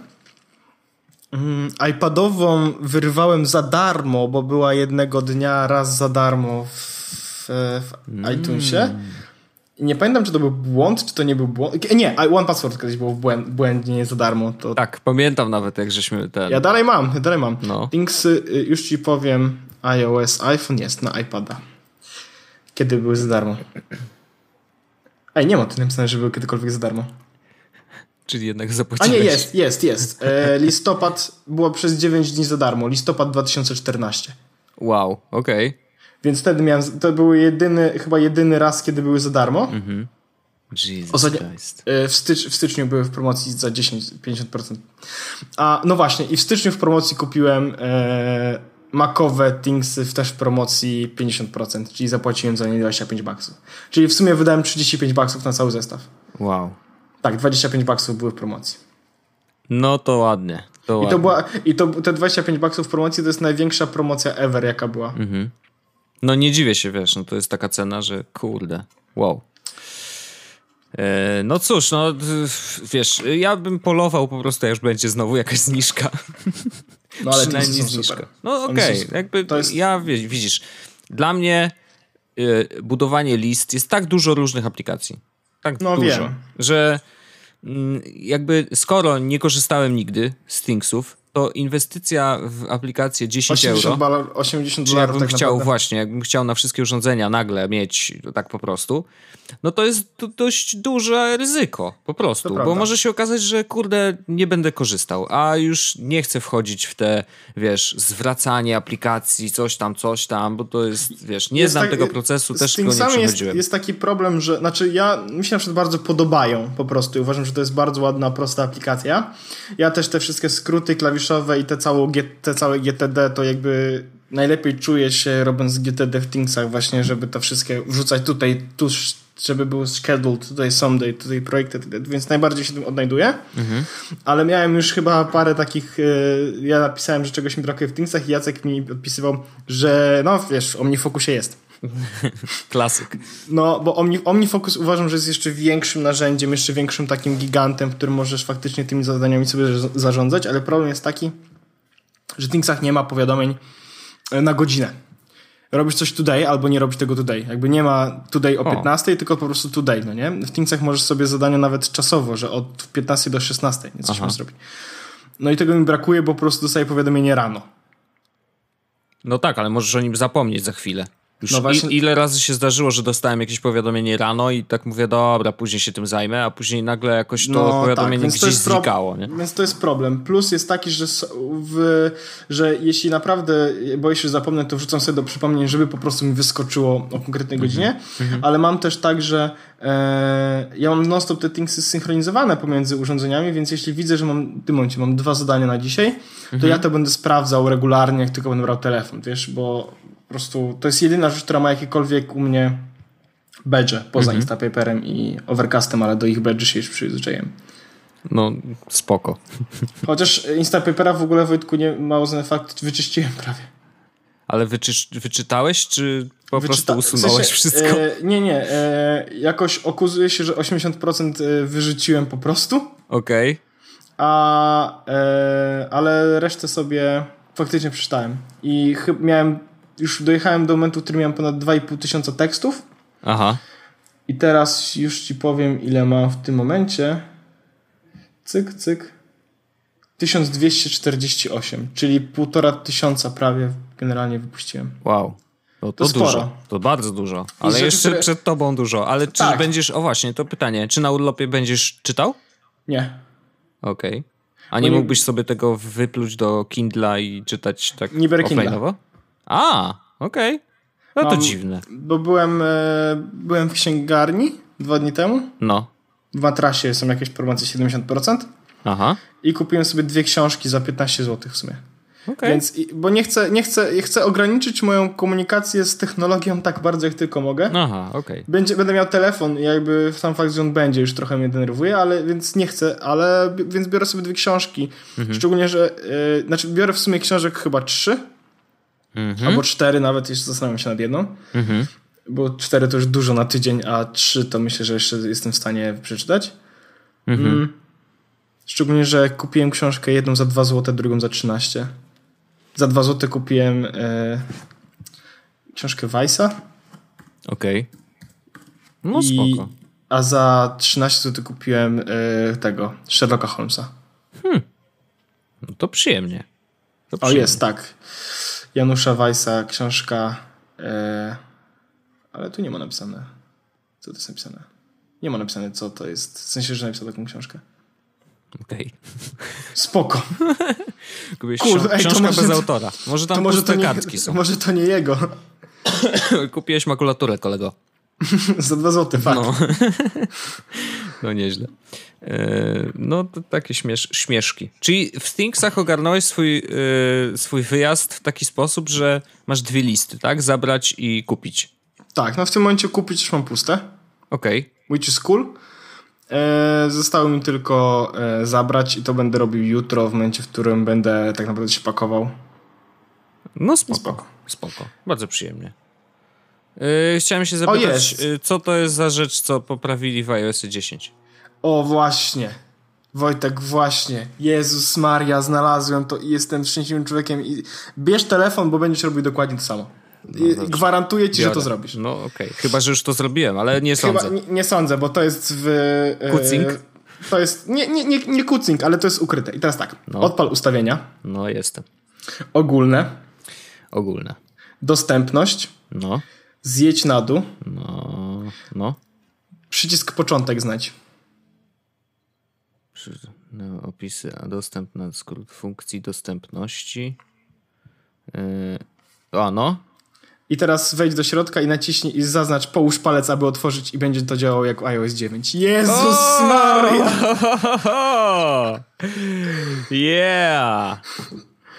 Mm, iPadową wyrwałem za darmo, bo była jednego dnia raz za darmo w, w mm. iTunesie. Nie pamiętam, czy to był błąd, czy to nie był błąd. Nie, One Password kiedyś było błęd, błędnie za darmo. To... Tak, pamiętam nawet, jak żeśmy ten... Ja dalej mam, ja dalej mam. No. Things, y, już ci powiem, iOS, iPhone jest na iPada. Kiedy były za darmo. Ej, nie ma tu napisane, że były kiedykolwiek za darmo. Czyli jednak zapłaciłeś. A nie, jest, jest, jest. E, listopad było przez 9 dni za darmo. Listopad 2014. Wow, okej. Okay. Więc wtedy miałem, to był jedyny, chyba jedyny raz, kiedy były za darmo. Mhm. Jesus Ostatnio. E, w, stycz, w styczniu były w promocji za 10-50%. A no właśnie, i w styczniu w promocji kupiłem e, makowe Thingsy też w promocji 50%, czyli zapłaciłem za nie 25 baksów. Czyli w sumie wydałem 35 baksów na cały zestaw. Wow. Tak, 25 baksów były w promocji. No to ładnie. To I, ładnie. to była, I to te 25 baksów w promocji to jest największa promocja ever, jaka była. Mhm. No nie dziwię się, wiesz, no to jest taka cena, że kurde, wow. E, no cóż, no wiesz, ja bym polował po prostu, jak już będzie znowu jakaś zniżka. [laughs] No ale Przynajmniej zniżka. Super. No okej, okay. jakby jest... ja widzisz, dla mnie y, budowanie list jest tak dużo różnych aplikacji. Tak no, dużo, wiem. że Mm, jakby skoro nie korzystałem nigdy z Thingsów, to inwestycja w aplikację 10 80 euro. 80 dolarów. Jakbym tak chciał naprawdę. właśnie, jakbym chciał na wszystkie urządzenia nagle mieć tak po prostu, no to jest dość duże ryzyko po prostu, bo może się okazać, że kurde nie będę korzystał, a już nie chcę wchodzić w te, wiesz, zwracanie aplikacji, coś tam, coś tam, bo to jest, wiesz, nie jest znam tak, tego procesu, też go nie przechodziłem. Jest, jest taki problem, że, znaczy ja, mi się na przykład bardzo podobają po prostu i uważam, że to jest bardzo ładna, prosta aplikacja. Ja też te wszystkie skróty klawiszowe i te całe, te całe GTD to jakby najlepiej czuję się robiąc GTD w Thingsach właśnie, żeby to wszystkie wrzucać tutaj, tuż, żeby był scheduled, tutaj someday, tutaj projekty, więc najbardziej się tym odnajduję. Mhm. Ale miałem już chyba parę takich, e, ja napisałem, że czegoś mi brakuje w Thingsach i Jacek mi odpisywał, że no wiesz, OmniFocusie jest. [laughs] Klasyk. No, bo Omni, OmniFocus uważam, że jest jeszcze większym narzędziem, jeszcze większym takim gigantem, w którym możesz faktycznie tymi zadaniami sobie zarządzać, ale problem jest taki, że w Thingsach nie ma powiadomień e, na godzinę. robisz coś today albo nie robisz tego today. Jakby nie ma today o, o. 15, tylko po prostu today, no nie? W Thingsach możesz sobie zadania nawet czasowo, że od 15 do 16 nie coś masz zrobić. No i tego mi brakuje, bo po prostu dostaję powiadomienie rano. No tak, ale możesz o nim zapomnieć za chwilę. Już no właśnie... ile razy się zdarzyło, że dostałem jakieś powiadomienie rano i tak mówię, dobra, później się tym zajmę, a później nagle jakoś to no, tak, powiadomienie tak, gdzieś znikało. Nie? Więc to jest problem. Plus jest taki, że, w, że jeśli naprawdę boję się, że zapomnę, to wrzucam sobie do przypomnień, żeby po prostu mi wyskoczyło o konkretnej godzinie, mm -hmm. ale mam też tak, że e, ja mam non-stop te thingsy synchronizowane pomiędzy urządzeniami, więc jeśli widzę, że mam w tym momencie mam dwa zadania na dzisiaj, to -hmm. ja to będę sprawdzał regularnie, jak tylko będę brał telefon, wiesz, bo po prostu to jest jedyna rzecz, która ma jakiekolwiek u mnie badge poza mhm. Instapaperem i Overcastem, ale do ich badge się już przyzwyczaiłem. No, spoko. Chociaż Instapapera w ogóle, Wojtku, nie mało znany fakt, wyczyściłem prawie. Ale wyczy, wyczytałeś, czy po Wyczyta prostu usunąłeś w sensie, wszystko? E, nie, nie. E, jakoś okazuje się, że 80% e, wyrzuciłem po prostu. Okej. Okay. A, e, ale resztę sobie faktycznie przeczytałem. I miałem już dojechałem do momentu, w którym miałem ponad 2,5 tysiąca tekstów. Aha. I teraz już ci powiem, ile mam w tym momencie. Cyk, cyk. 1248, czyli półtora tysiąca prawie generalnie wypuściłem. Wow. No to, to dużo. Sporo. To bardzo dużo. Ale rzeczy, jeszcze które... przed tobą dużo. Ale czy tak. będziesz, o właśnie, to pytanie, czy na urlopie będziesz czytał? Nie. Okej. Okay. A nie, nie mógłbyś sobie tego wypluć do Kindla i czytać tak Nie Kindla. A, okej. Okay. No to Mam, dziwne. Bo byłem, e, byłem w księgarni dwa dni temu. No. W matrasie są jakieś promocje 70%. Aha. I kupiłem sobie dwie książki za 15 zł w sumie. Okay. Więc, bo nie chcę, nie chcę, chcę ograniczyć moją komunikację z technologią tak bardzo, jak tylko mogę. Aha, okej. Okay. będę miał telefon i jakby sam fakt, że on będzie już trochę mnie denerwuje, ale więc nie chcę, ale więc biorę sobie dwie książki. Mhm. Szczególnie, że, yy, znaczy biorę w sumie książek chyba trzy Mhm. Albo cztery nawet, jeszcze zastanawiam się nad jedną. Mhm. Bo cztery to już dużo na tydzień, a trzy to myślę, że jeszcze jestem w stanie przeczytać. Mhm. Mm. Szczególnie, że kupiłem książkę jedną za 2 zł, drugą za 13. Za 2 zł kupiłem e, książkę Weissa. Okej. Okay. No I, spoko. A za 13 zł kupiłem e, tego, Sherlocka Holmesa. Hmm. No to przyjemnie. To przyjemnie. O jest, tak. Janusza Weissa książka, e, ale tu nie ma napisane. Co to jest napisane? Nie ma napisane, co to jest. W sensie, że napisał taką książkę. Okej. Okay. Spoko. [laughs] Kupiłeś Kurde, ej, książka może, bez autora. Może tam to może puste kartki są. Może to nie jego. [laughs] Kupiłeś makulaturę, kolego. [laughs] Za dwa złote, fakt. No. [laughs] no nieźle. E, no, to takie śmiesz śmieszki. Czyli w Thingsach ogarnąłeś swój, yy, swój wyjazd w taki sposób, że masz dwie listy, tak? Zabrać i kupić. Tak, no w tym momencie kupić już mam puste. Okej. Okay. Which is cool. E, zostało mi tylko e, zabrać i to będę robił jutro, w momencie, w którym będę tak naprawdę się pakował. No spoko. Spoko. spoko. Bardzo przyjemnie. Yy, chciałem się zapytać, co to jest za rzecz, co poprawili w iOS 10? O, właśnie. Wojtek, właśnie. Jezus Maria, znalazłem to i jestem szczęśliwym człowiekiem. I bierz telefon, bo będziesz robił dokładnie to samo. No, Gwarantuję ci, biorę. że to zrobisz. No okej, okay. chyba, że już to zrobiłem, ale nie sądzę. Chyba, nie, nie, sądzę, bo to jest w... E, kucing? to jest... Nie, nie, nie, nie kucing, ale to jest ukryte. I teraz tak, no. odpal ustawienia. No, jestem. Ogólne. Ogólne. Dostępność. No. Zjedź na dół. No. No. Przycisk początek znajdź no, opisy, a dostęp na skrót funkcji dostępności. Yy, a no. I teraz wejdź do środka i naciśnij i zaznacz połóż palec, aby otworzyć i będzie to działało jak iOS 9. Jezus oh! Maria! [laughs] Yeah!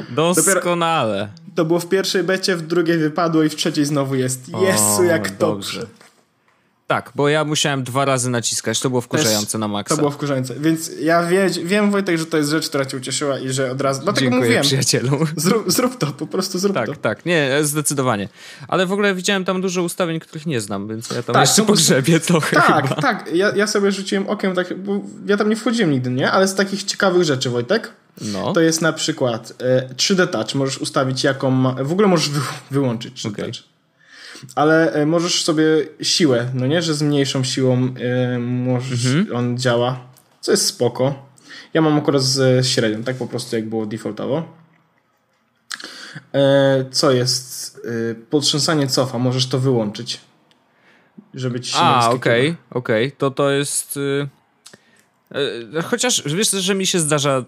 Doskonale. Dopiero to było w pierwszej becie, w drugiej wypadło i w trzeciej znowu jest. Jezu, jak dobrze. dobrze. Tak, bo ja musiałem dwa razy naciskać, to było wkurzające Też na maksa. To było wkurzające, więc ja wie, wiem Wojtek, że to jest rzecz, która cię ucieszyła i że od razu, dlatego Dziękuję, mówiłem. przyjacielu. Zrób, zrób to, po prostu zrób tak, to. Tak, tak, nie, zdecydowanie. Ale w ogóle widziałem tam dużo ustawień, których nie znam, więc ja tam tak, jeszcze pogrzebię trochę Tak, chyba. tak, ja, ja sobie rzuciłem okiem, tak, bo ja tam nie wchodziłem nigdy, nie? Ale z takich ciekawych rzeczy, Wojtek, no. to jest na przykład e, 3D Touch, możesz ustawić jaką ma, w ogóle możesz wy, wyłączyć 3D okay. Touch. Ale e, możesz sobie siłę, no nie, że z mniejszą siłą e, możesz, mhm. on działa, co jest spoko. Ja mam akurat z średnią, tak po prostu jak było defaultowo. E, co jest? E, potrząsanie cofa, możesz to wyłączyć. Żeby ci się A, okej, okej. Okay, okay. To to jest... Y E, chociaż wiesz, że mi się zdarza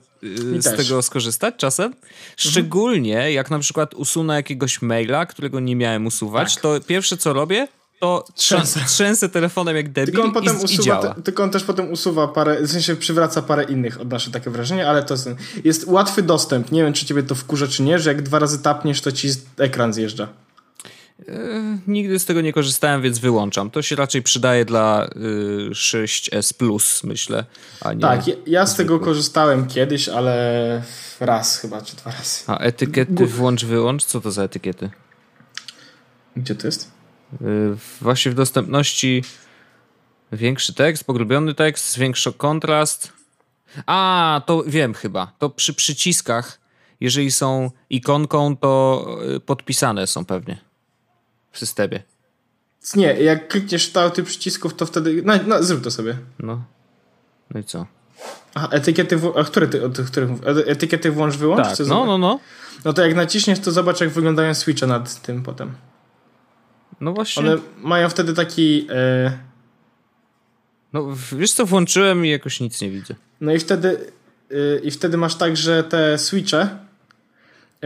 e, z też. tego skorzystać czasem. Szczególnie mhm. jak na przykład usunę jakiegoś maila, którego nie miałem usuwać, tak. to pierwsze co robię, to trzęsę, trzęsę telefonem jak debil tylko on potem i, usuwa, i działa. Te, tylko on też potem usuwa parę, w sensie przywraca parę innych, odnoszę takie wrażenie, ale to jest, jest łatwy dostęp. Nie wiem, czy ciebie to wkurza, czy nie, że jak dwa razy tapniesz, to ci ekran zjeżdża. E, nigdy z tego nie korzystałem, więc wyłączam. To się raczej przydaje dla y, 6S Plus, myślę. tak, ja, z tego korzystałem kiedyś, ale raz chyba, czy dwa razy. A etykiety włącz, wyłącz? Co to za etykiety? Gdzie to jest? Y, właśnie w dostępności większy tekst, pogrubiony tekst, większy kontrast. A, to wiem chyba. To przy przyciskach, jeżeli są ikonką, to y, podpisane są pewnie w systemie. Nie, jak klikniesz tych przycisków, to wtedy. No, no, zrób to sobie. No. No i co? Aha, etykiety. A które ty, o których Etykiety włącz, wyłącz? Tak, no, no, no. No to jak naciśniesz, to zobacz, jak wyglądają switche nad tym potem. No właśnie. One mają wtedy taki. E... No wiesz co, włączyłem i jakoś nic nie widzę. No i wtedy. Yy, I wtedy masz tak, że te switche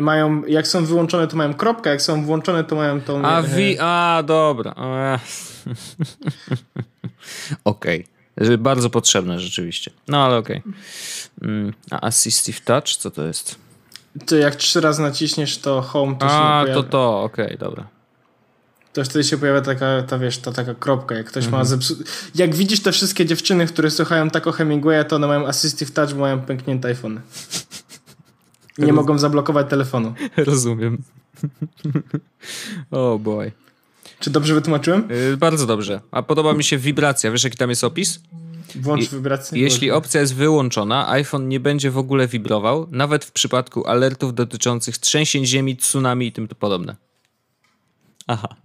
mają, jak są wyłączone, to mają kropkę, jak są włączone, to mają tą... A, wi a dobra. [laughs] okej. Okay. Bardzo potrzebne rzeczywiście. No ale okej. Okay. Mm, a Assistive Touch, co to jest? To jak trzy razy naciśniesz, to home to a, się A, to to, okej, okay, dobra. To wtedy się pojawia taka, ta wiesz, ta taka kropka, jak ktoś ma mhm. zepsu... Jak widzisz te wszystkie dziewczyny, które słuchają tak o Hemingwaya, to one mają Assistive Touch, bo mają pęknięte iPhone. Nie Roz... mogą zablokować telefonu. [laughs] Rozumiem. [laughs] oh boy. Czy dobrze wytłumaczyłem? Yy, bardzo dobrze. A podoba mi się wibracja. Wiesz, jaki tam jest opis? Włącz wibrację. Jeśli opcja jest wyłączona, iPhone nie będzie w ogóle wibrował, nawet w przypadku alertów dotyczących trzęsień ziemi, tsunami i tym podobne. Aha.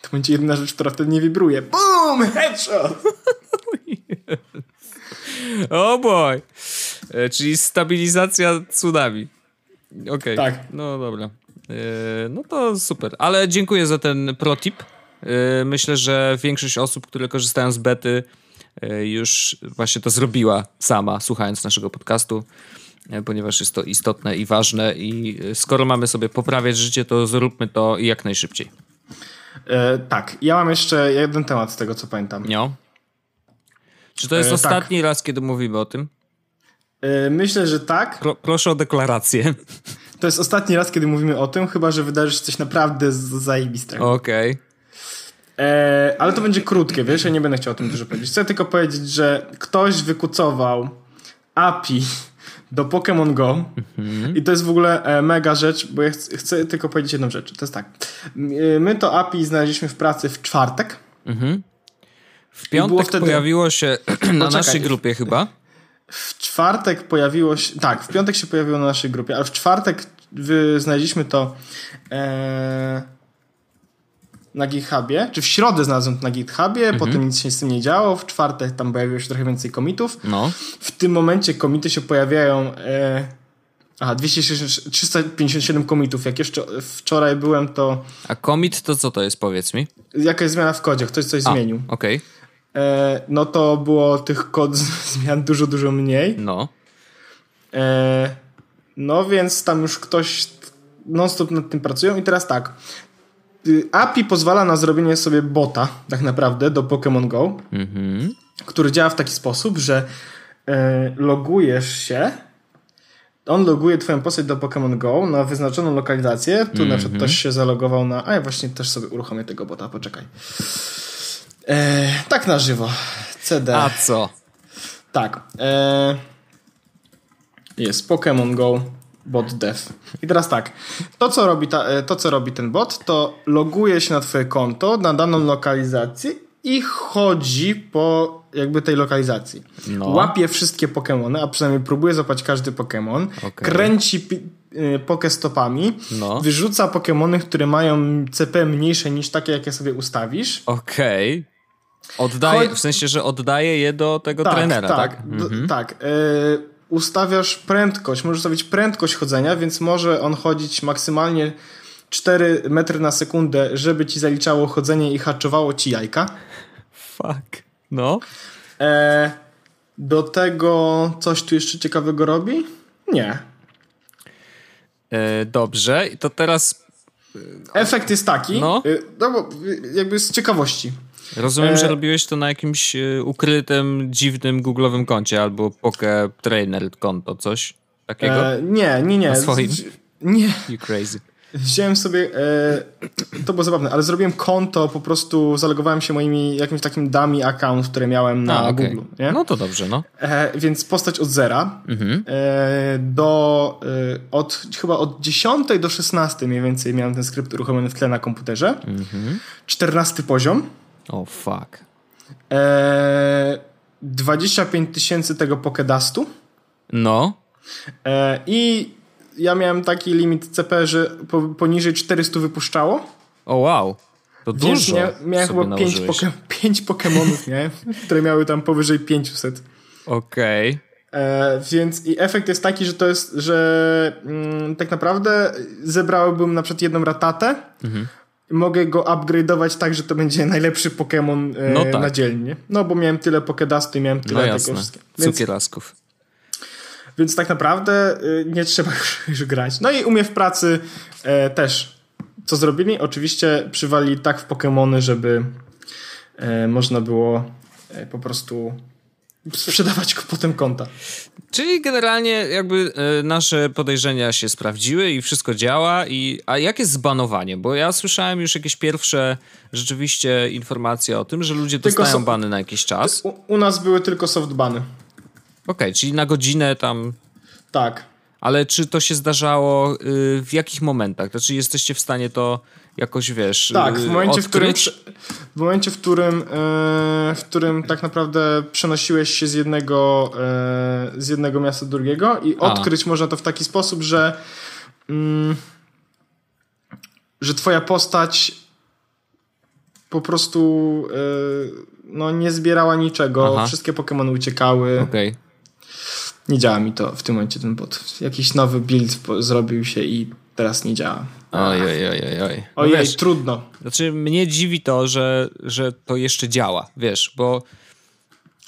To będzie jedna rzecz, która wtedy nie wibruje. Boom! Headshot! [laughs] oh boy. E, czyli stabilizacja tsunami. Okej. Okay. Tak. No dobra. E, no to super. Ale dziękuję za ten protip. E, myślę, że większość osób, które korzystają z bety, już właśnie to zrobiła sama, słuchając naszego podcastu, ponieważ jest to istotne i ważne. I skoro mamy sobie poprawiać życie, to zróbmy to jak najszybciej. E, tak, ja mam jeszcze jeden temat z tego, co pamiętam. No. Czy to jest e, tak. ostatni tak. raz, kiedy mówimy o tym? E, myślę, że tak. Pro, proszę o deklarację. To jest ostatni raz, kiedy mówimy o tym, chyba że wydarzy się coś naprawdę zajebistego. Okej. Okay. E, ale to będzie krótkie, wiesz, ja nie będę chciał o tym dużo powiedzieć. Chcę tylko powiedzieć, że ktoś wykucował API do Pokémon Go mhm. i to jest w ogóle e, mega rzecz, bo ja chcę, chcę, tylko powiedzieć jedną rzecz. To jest tak. My to API znaleźliśmy w pracy w czwartek. Mhm. W piątek wtedy... pojawiło się [clears throat] na naszej grupie chyba. W czwartek pojawiło się. Tak, w piątek się pojawiło na naszej grupie, ale w czwartek znaleźliśmy to e, na GitHubie, czy w środę znalazłem to na GitHubie, mhm. potem nic się z tym nie działo, w czwartek tam pojawiło się trochę więcej komitów. No. W tym momencie komity się pojawiają. E, aha, 260, 357 komitów. Jak jeszcze wczoraj byłem, to. A komit to co to jest, powiedz mi? Jaka jest zmiana w kodzie? Ktoś coś A, zmienił. Okej. Okay. E, no to było tych kod [laughs] zmian dużo, dużo mniej. No. E, no więc tam już ktoś non-stop nad tym pracują i teraz tak. Y, API pozwala na zrobienie sobie bota tak naprawdę do Pokémon Go, mhm. który działa w taki sposób, że e, logujesz się on loguje twoją postać do Pokémon Go na wyznaczoną lokalizację. Tu mm -hmm. na przykład mhm. ktoś się zalogował na... A ja właśnie też sobie uruchomię tego bota, poczekaj. E, tak na żywo. CD. A co? Tak. E, jest Pokémon Go bot dev. I teraz tak. To co, robi ta, e, to, co robi ten bot, to loguje się na twoje konto, na daną lokalizację i chodzi po jakby tej lokalizacji. No. Łapie wszystkie Pokémony, a przynajmniej próbuje złapać każdy Pokémon. Okay. Kręci y, pokestopami, No. wyrzuca Pokemony, które mają CP mniejsze niż takie, jakie sobie ustawisz. Okej. Oddaje, w sensie, że oddaje je do tego trenera, tak? tak. D- tak. E, ustawiasz prędkość, możesz ustawić prędkość chodzenia, więc może on chodzić maksymalnie 4 metry na sekundę, żeby ci zaliczało chodzenie i haczowało ci jajka. Fuck. No. E, do tego coś tu jeszcze ciekawego robi? Nie. E, dobrze, to teraz Efekt jest taki, No. e, no bo e, jakby z ciekawości. Rozumiem, E- że robiłeś to na jakimś e, ukrytym, dziwnym googlowym koncie albo Poke Trainer konto, coś takiego? E, nie, nie, nie. Na swoim? Nie, You crazy. wziąłem sobie, e, to było zabawne, ale zrobiłem konto, po prostu zalogowałem się moimi jakimś takim dummy account, które miałem na A, okej. Google, nie? No to dobrze, no. E, więc postać od zera Mhm. e, do, e, od, chyba od 10 do 16 mniej więcej miałem ten skrypt uruchomiony w tle na komputerze. Mhm. 14 poziom. O, oh, fuck. E, 25 tysięcy tego Pokedustu. No. E, I ja miałem taki limit CP, że po, poniżej 400 wypuszczało. O, wow. To Więc dużo mia, miałem chyba 5 nałożyłeś. poke, pięć Pokemonów, nie? które miały tam powyżej 500. Okej. E, więc i efekt jest taki, że to jest, że mm, tak naprawdę zebrałbym na przykład jedną ratatę. Mhm. Mogę go upgrade'ować tak, że to będzie najlepszy Pokémon e, No tak. na dzielnie. No bo miałem tyle Pokedustu i miałem No tyle tego jasne. wszystkiego. Więc, Cukierasków. więc tak naprawdę y, nie trzeba [laughs] już, już grać. No i u mnie w pracy e, też. Co zrobili? Oczywiście przywali tak w Pokémony, żeby e, można było e, po prostu sprzedawać go potem konta. Czyli generalnie jakby e, nasze podejrzenia się sprawdziły i wszystko działa. I, a jak jest zbanowanie? Bo ja słyszałem już jakieś pierwsze rzeczywiście informacje o tym, że ludzie Tylko dostają bany na jakiś czas. Okej, U, u nas były tylko softbany. czyli na godzinę tam. Tak. Ale czy to się zdarzało y, w jakich momentach? Znaczy jesteście w stanie to jakoś, wiesz, Tak, y, w momencie, w którym, w momencie, w którym, e, w którym tak naprawdę przenosiłeś się z jednego, e, z jednego miasta do drugiego i A. odkryć można to w taki sposób, że mm, że twoja postać po prostu e, no, nie zbierała niczego, Aha. wszystkie Pokémony uciekały. Okej. Nie działa mi to w tym momencie ten bot. Jakiś nowy build zrobił się i teraz nie działa. Oj, oj, oj, oj, oj. No Ojej, wiesz, trudno. znaczy mnie dziwi to, że, że to jeszcze działa, wiesz, bo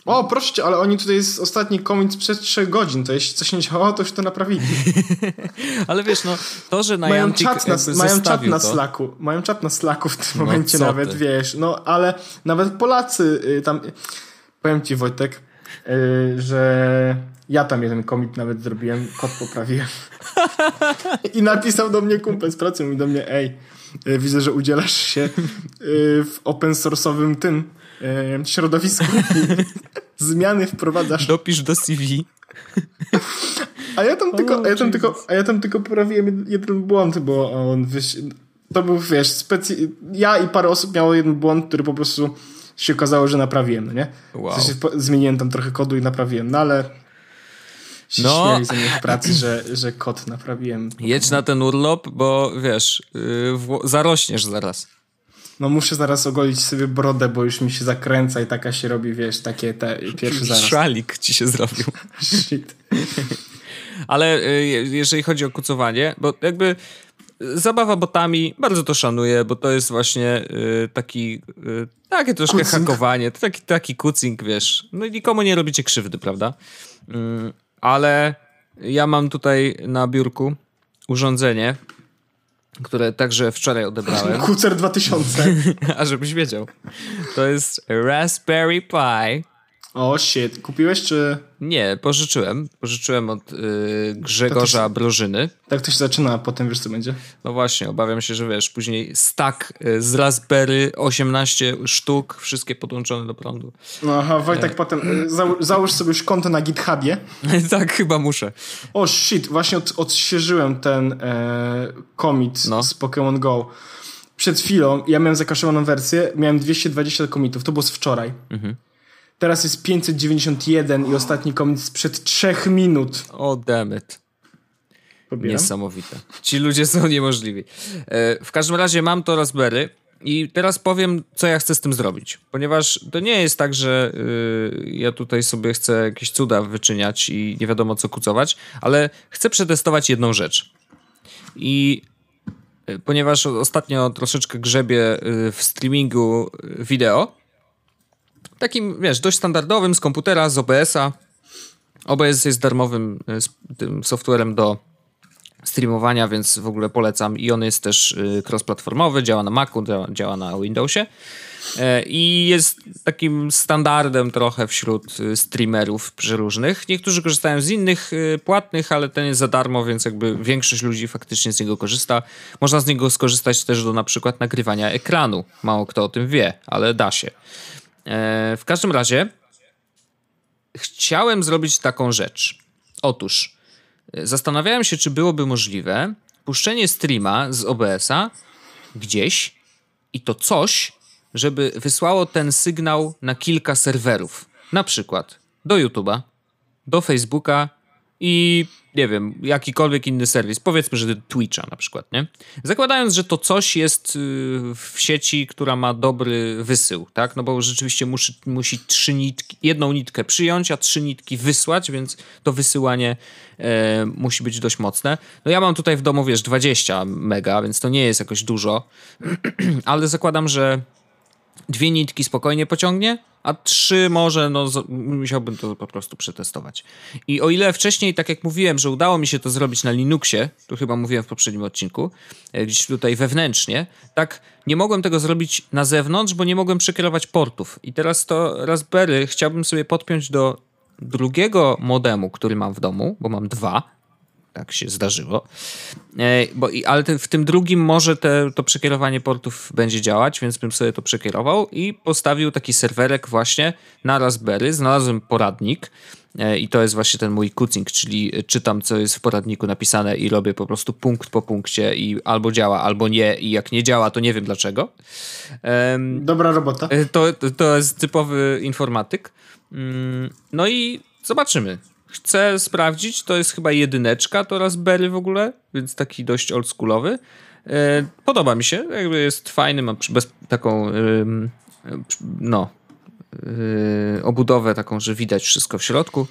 O, proszę cię, ale oni tutaj jest ostatni komiks sprzed 3 godzin, to jeśli coś nie działało, to już to naprawili. [laughs] Ale wiesz, no, to, że mają Niantic czat na, mają czat na to, Slacku. Mają czat na Slacku w tym No momencie nawet, ty. wiesz. No, ale nawet Polacy y, tam... Powiem ci, Wojtek, że ja tam jeden komik nawet zrobiłem, kod poprawiłem. [laughs] I napisał do mnie kumpel z pracy, mówi do mnie, ej, y, widzę, że udzielasz się y, w open source'owym tym y, środowisku. [laughs] Zmiany wprowadzasz. dopisz do CV. A ja tam, tylko, a ja tam, tylko, a ja tam tylko poprawiłem jeden błąd, bo on wyś... to był, wiesz, specy... ja i parę osób miało jeden błąd, który po prostu się okazało, że naprawiłem, no nie? Wow. W sensie zmieniłem tam trochę kodu i naprawiłem, no ale się No. śmiali ze mnie w pracy, że, że kod naprawiłem. Jedź na ten urlop, bo wiesz, yy, zarośniesz zaraz. No muszę zaraz ogolić sobie brodę, bo już mi się zakręca i taka się robi, wiesz, takie te pierwszy zaraz. Szalik ci się zrobił. [laughs] Shit. Ale y, je- jeżeli chodzi o kucowanie, bo jakby zabawa botami, bardzo to szanuję, bo to jest właśnie y, taki, y, takie troszkę Kucing. hakowanie, taki, taki kucing, wiesz. No i nikomu nie robicie krzywdy, prawda? Mm, ale ja mam tutaj na biurku urządzenie, które także wczoraj odebrałem. Kucer 2000. [laughs] A żebyś wiedział. To jest Raspberry Pi. O shit. Kupiłeś czy... Nie, pożyczyłem. Pożyczyłem od y, Grzegorza Brożyny. Tak to się zaczyna, a potem wiesz co będzie? No właśnie, obawiam się, że wiesz, później stack y, z Raspberry, 18 sztuk, wszystkie podłączone do prądu. No aha, Wojtek potem y, załóż, załóż sobie już konto na GitHubie. [laughs] tak, chyba muszę. O shit, właśnie od, odświeżyłem ten e, commit No. z Pokémon Go. Przed chwilą, ja miałem zakaszowaną wersję, miałem 220 commitów, to było z wczoraj. Mhm. Teraz jest 591 i ostatni commit sprzed 3 minut. O. Pobieram. Niesamowite. Ci ludzie są niemożliwi. E, w każdym razie mam to Raspberry i teraz powiem, co ja chcę z tym zrobić. Ponieważ to nie jest tak, że y, ja tutaj sobie chcę jakieś cuda wyczyniać i nie wiadomo co kucować, ale chcę przetestować jedną rzecz. I y, ponieważ ostatnio troszeczkę grzebię y, w streamingu wideo, takim, wiesz, dość standardowym z komputera, z OBS-a. OBS jest darmowym tym softwarem do streamowania, więc w ogóle polecam. I on jest też y, cross-platformowy, działa na Macu, działa na Windowsie. E, I jest takim standardem trochę wśród streamerów przeróżnych. Niektórzy korzystają z innych płatnych, ale ten jest za darmo, więc jakby większość ludzi faktycznie z niego korzysta. Można z niego skorzystać też do na przykład nagrywania ekranu. Mało kto o tym wie, ale da się. E, w każdym razie chciałem zrobić taką rzecz. Otóż Zastanawiałem się, czy byłoby możliwe puszczenie streama z OBS-a gdzieś i to coś, żeby wysłało ten sygnał na kilka serwerów. Na przykład do YouTube'a, do Facebooka i nie wiem, jakikolwiek inny serwis, powiedzmy, że Twitcha na przykład, nie? Zakładając, że to coś jest y, w sieci, która ma dobry wysył, tak? No bo rzeczywiście musi, musi trzy nitki, jedną nitkę przyjąć, a trzy nitki wysłać, więc to wysyłanie e, musi być dość mocne. No ja mam tutaj w domu, wiesz, 20 mega, więc to nie jest jakoś dużo, [clears throat] ale zakładam, że dwie nitki spokojnie pociągnie, a trzy może, no musiałbym to po prostu przetestować. I o ile wcześniej, tak jak mówiłem, że udało mi się to zrobić na Linuxie, to chyba mówiłem w poprzednim odcinku, e, gdzieś tutaj wewnętrznie, tak nie mogłem tego zrobić na zewnątrz, bo nie mogłem przekierować portów. I teraz to Raspberry chciałbym sobie podpiąć do drugiego modemu, który mam w domu, bo mam dwa, tak się zdarzyło. E, bo, ale w tym drugim może te, to przekierowanie portów będzie działać, więc bym sobie to przekierował i postawił taki serwerek właśnie na Raspberry. Znalazłem poradnik e, i to jest właśnie ten mój kucing, czyli czytam, co jest w poradniku napisane i robię po prostu punkt po punkcie i albo działa, albo nie i jak nie działa, to nie wiem dlaczego. Dobra robota. E, to, to jest typowy informatyk. Mm, no i zobaczymy chcę sprawdzić, to jest chyba jedyneczka to Raspberry w ogóle, więc taki dość oldschoolowy. E, podoba mi się, jakby jest fajny, ma bez, taką no e, obudowę taką, że widać wszystko w środku.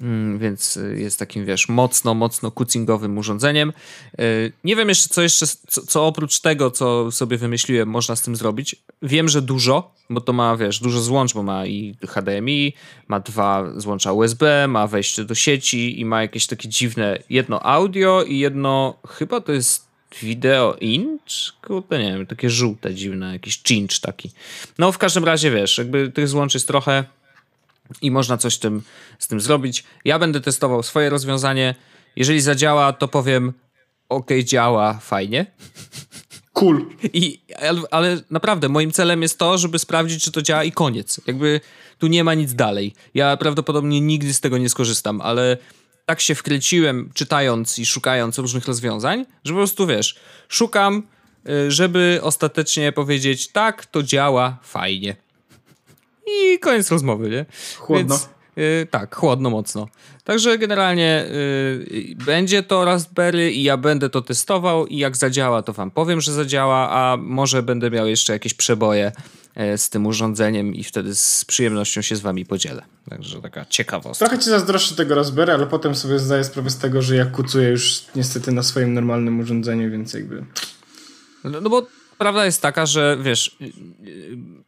Mm, więc jest takim, wiesz, mocno, mocno kucingowym urządzeniem. E, nie wiem jeszcze, co jeszcze, co, co, oprócz tego, co sobie wymyśliłem, można z tym zrobić. Wiem, że dużo, bo to ma, wiesz, dużo złącz, bo ma i HDMI, ma dwa złącza USB, ma wejście do sieci i ma jakieś takie dziwne, jedno audio i jedno, chyba to jest wideo inch? Kurde, nie wiem, takie żółte, dziwne, jakiś cinch taki. No, w każdym razie, wiesz, jakby tych złącz jest trochę i można coś tym, z tym zrobić. Ja będę testował swoje rozwiązanie. Jeżeli zadziała, to powiem ok, działa, fajnie. Cool. [laughs] I, ale, ale naprawdę, moim celem jest to, żeby sprawdzić, czy to działa i koniec. Jakby tu nie ma nic dalej. Ja prawdopodobnie nigdy z tego nie skorzystam, ale tak się wkręciłem, czytając i szukając różnych rozwiązań, że po prostu wiesz, szukam, y, żeby ostatecznie powiedzieć, tak, to działa fajnie i koniec rozmowy, nie? Chłodno. Więc, yy, tak, chłodno mocno. Także generalnie yy, będzie to Raspberry i ja będę to testował i jak zadziała, to wam powiem, że zadziała, a może będę miał jeszcze jakieś przeboje y, z tym urządzeniem i wtedy z przyjemnością się z wami podzielę. Także taka ciekawostka. Trochę ci zazdroszczę tego Raspberry, ale potem sobie zdaję sprawę z tego, że ja kucuję już niestety na swoim normalnym urządzeniu, więc jakby... No, no bo prawda jest taka, że wiesz,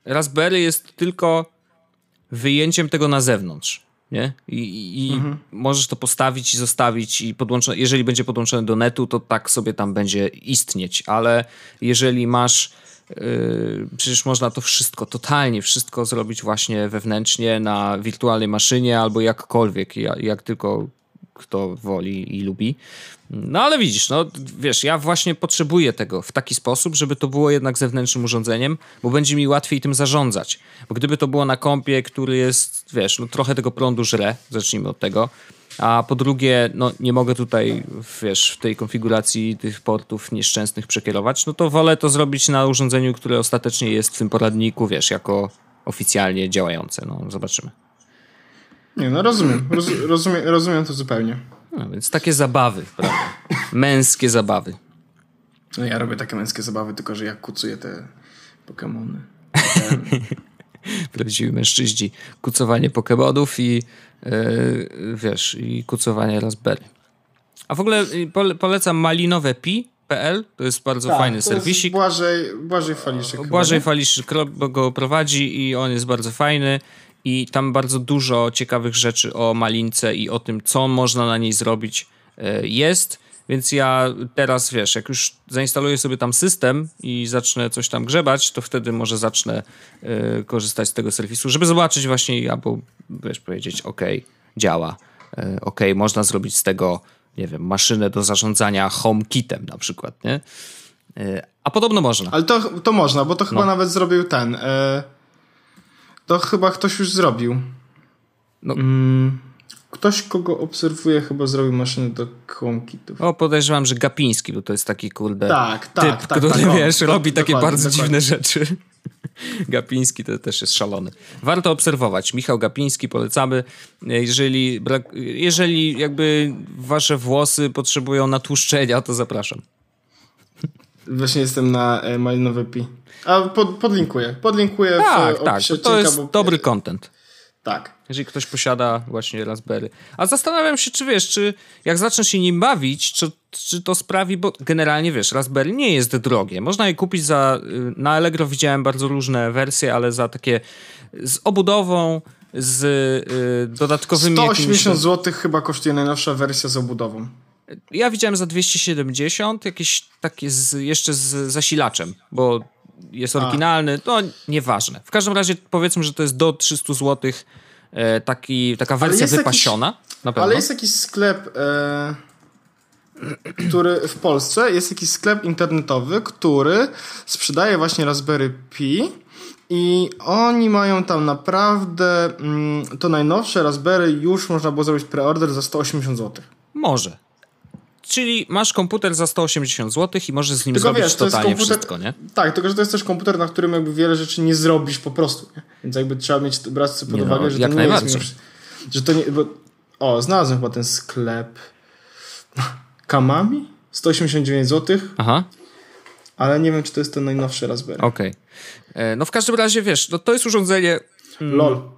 Raspberry jest tylko wyjęciem tego na zewnątrz. Nie? I, i mhm. możesz to postawić i zostawić i podłączone, jeżeli będzie podłączone do netu, to tak sobie tam będzie istnieć, ale jeżeli masz Yy, przecież można to wszystko, totalnie wszystko zrobić właśnie wewnętrznie na wirtualnej maszynie albo jakkolwiek, jak, jak tylko kto woli i lubi. No ale widzisz, no wiesz, ja właśnie potrzebuję tego w taki sposób, żeby to było jednak zewnętrznym urządzeniem, bo będzie mi łatwiej tym zarządzać. Bo gdyby to było na kompie, który jest, wiesz, no trochę tego prądu żre, zacznijmy od tego, a po drugie, no nie mogę tutaj, wiesz, w tej konfiguracji tych portów nieszczęsnych przekierować, no to wolę to zrobić na urządzeniu, które ostatecznie jest w tym poradniku, wiesz, jako oficjalnie działające. No, zobaczymy. Nie, no rozumiem. Roz, rozumiem, rozumiem to zupełnie. No, więc takie zabawy, prawda? Męskie zabawy. No ja robię takie męskie zabawy, tylko że ja kucuję te Pokémony. [laughs] Prawdziwi mężczyźni. Kucowanie Pokémonów i yy, wiesz, i kucowanie Raspberry. A w ogóle y, polecam malinowe pi.pl, to jest bardzo tak, fajny to serwisik. Błażej, Błażej Faliszczyk. Błażej Faliszczyk go prowadzi i on jest bardzo fajny i tam bardzo dużo ciekawych rzeczy o malince i o tym, co można na niej zrobić y, jest. Więc ja teraz, wiesz, jak już zainstaluję sobie tam system i zacznę coś tam grzebać, to wtedy może zacznę y, korzystać z tego serwisu, żeby zobaczyć właśnie albo, wiesz, powiedzieć, ok, działa, y, ok, można zrobić z tego, nie wiem, maszynę do zarządzania HomeKitem na przykład, nie? Y, a podobno można. Ale to, to można, bo to chyba no. nawet zrobił ten. To chyba ktoś już zrobił. No. Mm. Ktoś, kogo obserwuję, chyba zrobił maszynę do HomeKitów. O, podejrzewam, że Gapiński, bo to jest taki kurde tak, tak, typ, tak, który, tak, wiesz, tak, robi takie bardzo dokładnie. dziwne rzeczy. [laughs] Gapiński to też jest szalony. Warto obserwować. Michał Gapiński, polecamy. Jeżeli, jeżeli jakby wasze włosy potrzebują natłuszczenia, to zapraszam. Właśnie jestem na e, Malinowe Pi. A pod, podlinkuję. Podlinkuję tak, w tak, opisie tak. To jest bo... dobry content. Tak. Jeżeli ktoś posiada właśnie Raspberry. A zastanawiam się, czy wiesz, czy jak zaczniesz się nim bawić, czy, czy to sprawi, bo generalnie wiesz, Raspberry nie jest drogie. Można je kupić za, y, na Allegro widziałem bardzo różne wersje, ale za takie z obudową, z y, dodatkowymi 180 jakimiś... zł chyba kosztuje najnowsza wersja z obudową. Ja widziałem za 270, jakieś takie z, jeszcze z zasilaczem, bo jest oryginalny, to nieważne. W każdym razie powiedzmy, że to jest do 300 zł e, taki, taka wersja wypasiona. Jakiś, ale jest jakiś sklep, e, który w Polsce jest jakiś sklep internetowy, który sprzedaje właśnie Raspberry Pi i oni mają tam naprawdę mm, to najnowsze Raspberry już można było zrobić preorder za 180 zł. Może. Czyli masz komputer za 180 zł i możesz z nim tylko zrobić wiesz, to totalnie komputer, wszystko, nie? Tak, tylko że to jest też komputer, na którym jakby wiele rzeczy nie zrobisz po prostu, nie? Więc jakby trzeba mieć, brać sobie pod uwagę, no, że to nie jest... Że to nie... Bo, o, znalazłem chyba ten sklep. [laughs] Kamami? 189 zł. Aha. Ale nie wiem, czy to jest ten najnowszy Raspberry. Okej. Okay. E, no w każdym razie, wiesz, no to jest urządzenie... LOL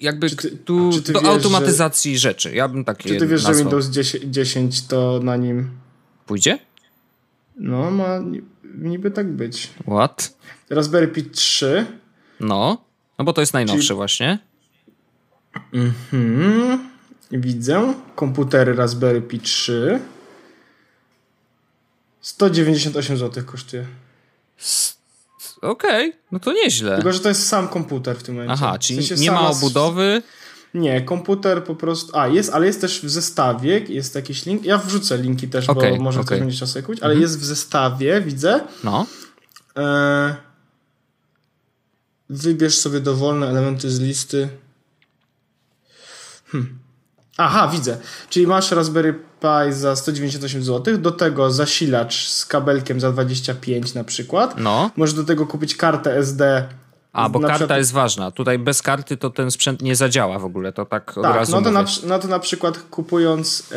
jakby ty, tu do wiesz, automatyzacji że, rzeczy. Ja bym takie Czy ty wiesz, nazwał. że Windows 10, 10 to na nim pójdzie? No, ma niby tak być. What? Raspberry Pi 3. No, no bo to jest najnowsze Czyli... właśnie. Mhm. Widzę. Komputery Raspberry Pi 3. 198 zł kosztuje. Okej, okay, no to nieźle. Tylko, że to jest sam komputer w tym momencie. Aha, czyli w sensie nie ma obudowy. Nie, komputer po prostu. A, jest, ale jest też w zestawie, jest jakiś link. Ja wrzucę linki też, okay, bo może okay. to będzie czas kupić, ale mhm. jest w zestawie, widzę. No. E... Wybierz sobie dowolne elementy z listy. Hm. Aha, widzę. Czyli masz Raspberry Pi za 198 zł, do tego zasilacz z kabelkiem za 25 na przykład. No. Możesz do tego kupić kartę SD. A, bo karta przykład... jest ważna. Tutaj bez karty to ten sprzęt nie zadziała w ogóle, to tak, tak od razu no to, na, no to na przykład kupując... Yy...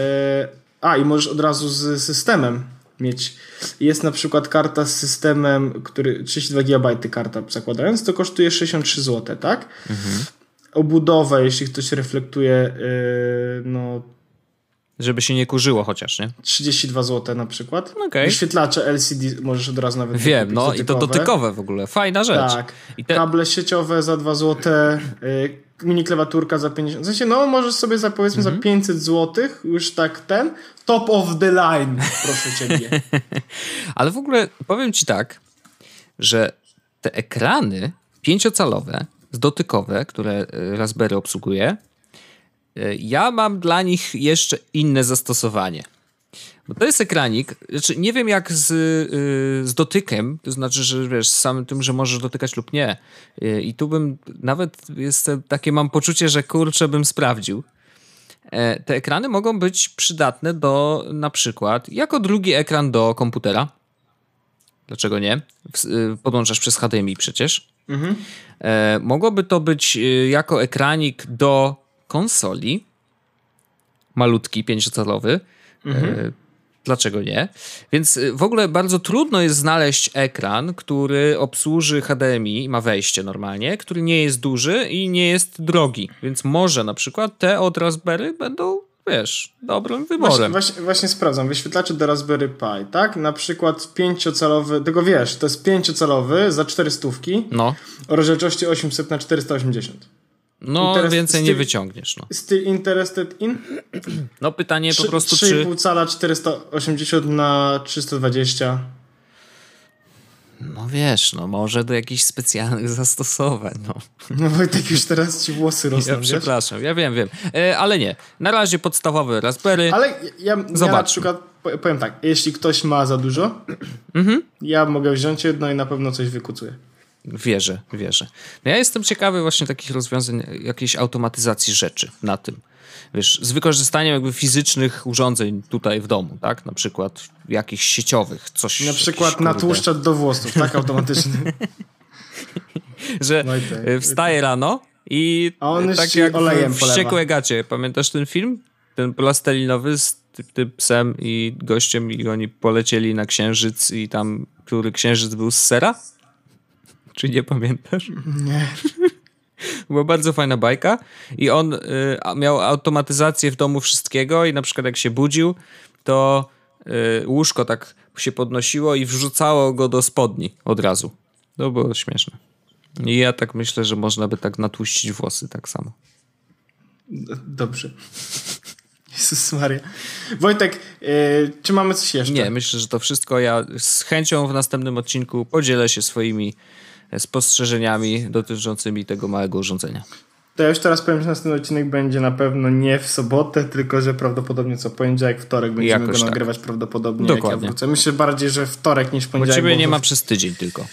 A, i możesz od razu z systemem mieć. Jest na przykład karta z systemem, który 32 GB karta zakładając, to kosztuje 63 zł, tak? Mhm obudowę, jeśli ktoś reflektuje, yy, no. Żeby się nie kurzyło chociaż, nie? 32 zł na przykład. Okay. Wyświetlacze LCD możesz od razu nawet Wiem, no dotykowe. i to dotykowe w ogóle. Fajna rzecz. Tak. I te... Kable sieciowe za 2 zł, yy, mini klawiaturka za 50. W sensie, no możesz sobie za powiedzmy za 500 mhm. zł już tak ten top of the line, proszę ciebie. [laughs] Ale w ogóle powiem ci tak, że te ekrany pięciocalowe dotykowe, które e, Raspberry obsługuje, ja mam dla nich jeszcze inne zastosowanie. Bo to jest ekranik, znaczy nie wiem jak z, e, z dotykiem, to znaczy, że wiesz, z samym tym, że możesz dotykać lub nie. I tu bym nawet jest takie mam poczucie, że kurczę bym sprawdził. Te ekrany mogą być przydatne do na przykład jako drugi ekran do komputera. Dlaczego nie? Podłączasz przez HDMI przecież. Mhm. E, mogłoby to być e, jako ekranik do konsoli, malutki, pięciocalowy. Mhm. Dlaczego nie? Więc w ogóle bardzo trudno jest znaleźć ekran, który obsłuży HDMI, ma wejście normalnie, który nie jest duży i nie jest drogi. Więc może na przykład te od Raspberry będą wiesz, dobrym wyborem. Właśnie, właśnie, właśnie, sprawdzam. Wyświetlacze do Raspberry Pi, tak? Na przykład pięciocalowy, tego wiesz, to jest pięciocalowy za 400 no. o rozdzielczości 800 na 480. No, Interest, więcej nie wyciągniesz. No. Still interested in? No, pytanie 3, po prostu 3,5 czy... 3,5 cala 480 na 320. No wiesz, no może do jakichś specjalnych [laughs] zastosowań. No, no Wojtek, już teraz ci włosy rosną. Ja przepraszam, ja wiem, wiem. E, ale nie. Na razie podstawowe Raspberry. Ale ja, ja na przykład powiem tak, jeśli ktoś ma za dużo, mhm. ja mogę wziąć jedno i na pewno coś wykucuję. Wierzę, wierzę. No ja jestem ciekawy właśnie takich rozwiązań, jakiejś automatyzacji rzeczy na tym. Wiesz, z wykorzystaniem jakby fizycznych urządzeń tutaj w domu, tak? Na przykład jakichś sieciowych, coś. Na przykład natłuszczacz do włosów, tak? [laughs] Automatyczny. Że Wojtek, wstaje rano i A on tak jak olejem w Wściekłe gacie. Pamiętasz ten film? Ten plastelinowy z tym psem i gościem i oni polecieli na księżyc i tam, który księżyc był z sera? Czy nie pamiętasz? Nie. [laughs] Była bardzo fajna bajka i on y, miał automatyzację w domu wszystkiego i na przykład jak się budził, to y, łóżko tak się podnosiło i wrzucało go do spodni od razu. To było śmieszne. I ja tak myślę, że można by tak natłuścić włosy tak samo. Dobrze. [laughs] Jezus Maria. Wojtek, yy, czy mamy coś jeszcze? Nie, myślę, że to wszystko. Ja z chęcią w następnym odcinku podzielę się swoimi spostrzeżeniami dotyczącymi tego małego urządzenia. To ja już teraz powiem, że następny odcinek będzie na pewno nie w sobotę, tylko że prawdopodobnie co poniedziałek, wtorek będziemy Jakoś go tak. nagrywać prawdopodobnie Dokładnie. jak ja wrócę. Myślę bardziej, że wtorek niż poniedziałek. Bo ciebie nie ma przez tydzień tylko.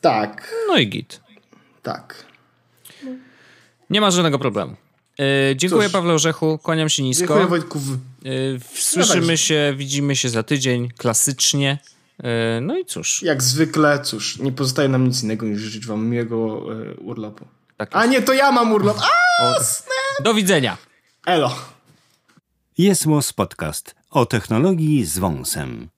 Tak. No i git. Tak. Nie ma żadnego problemu. Yy, dziękuję Cóż, Pawle Orzechu, kłaniam się nisko. Dziękuję Wojtku. Yy, słyszymy się, widzimy się za tydzień, klasycznie. E, no i cóż. Jak zwykle, cóż, nie pozostaje nam nic innego niż życzyć wam miłego e, urlopu. Tak A nie, to ja mam urlop. A, Do widzenia. Elo. Jest Podcast o technologii z wąsem.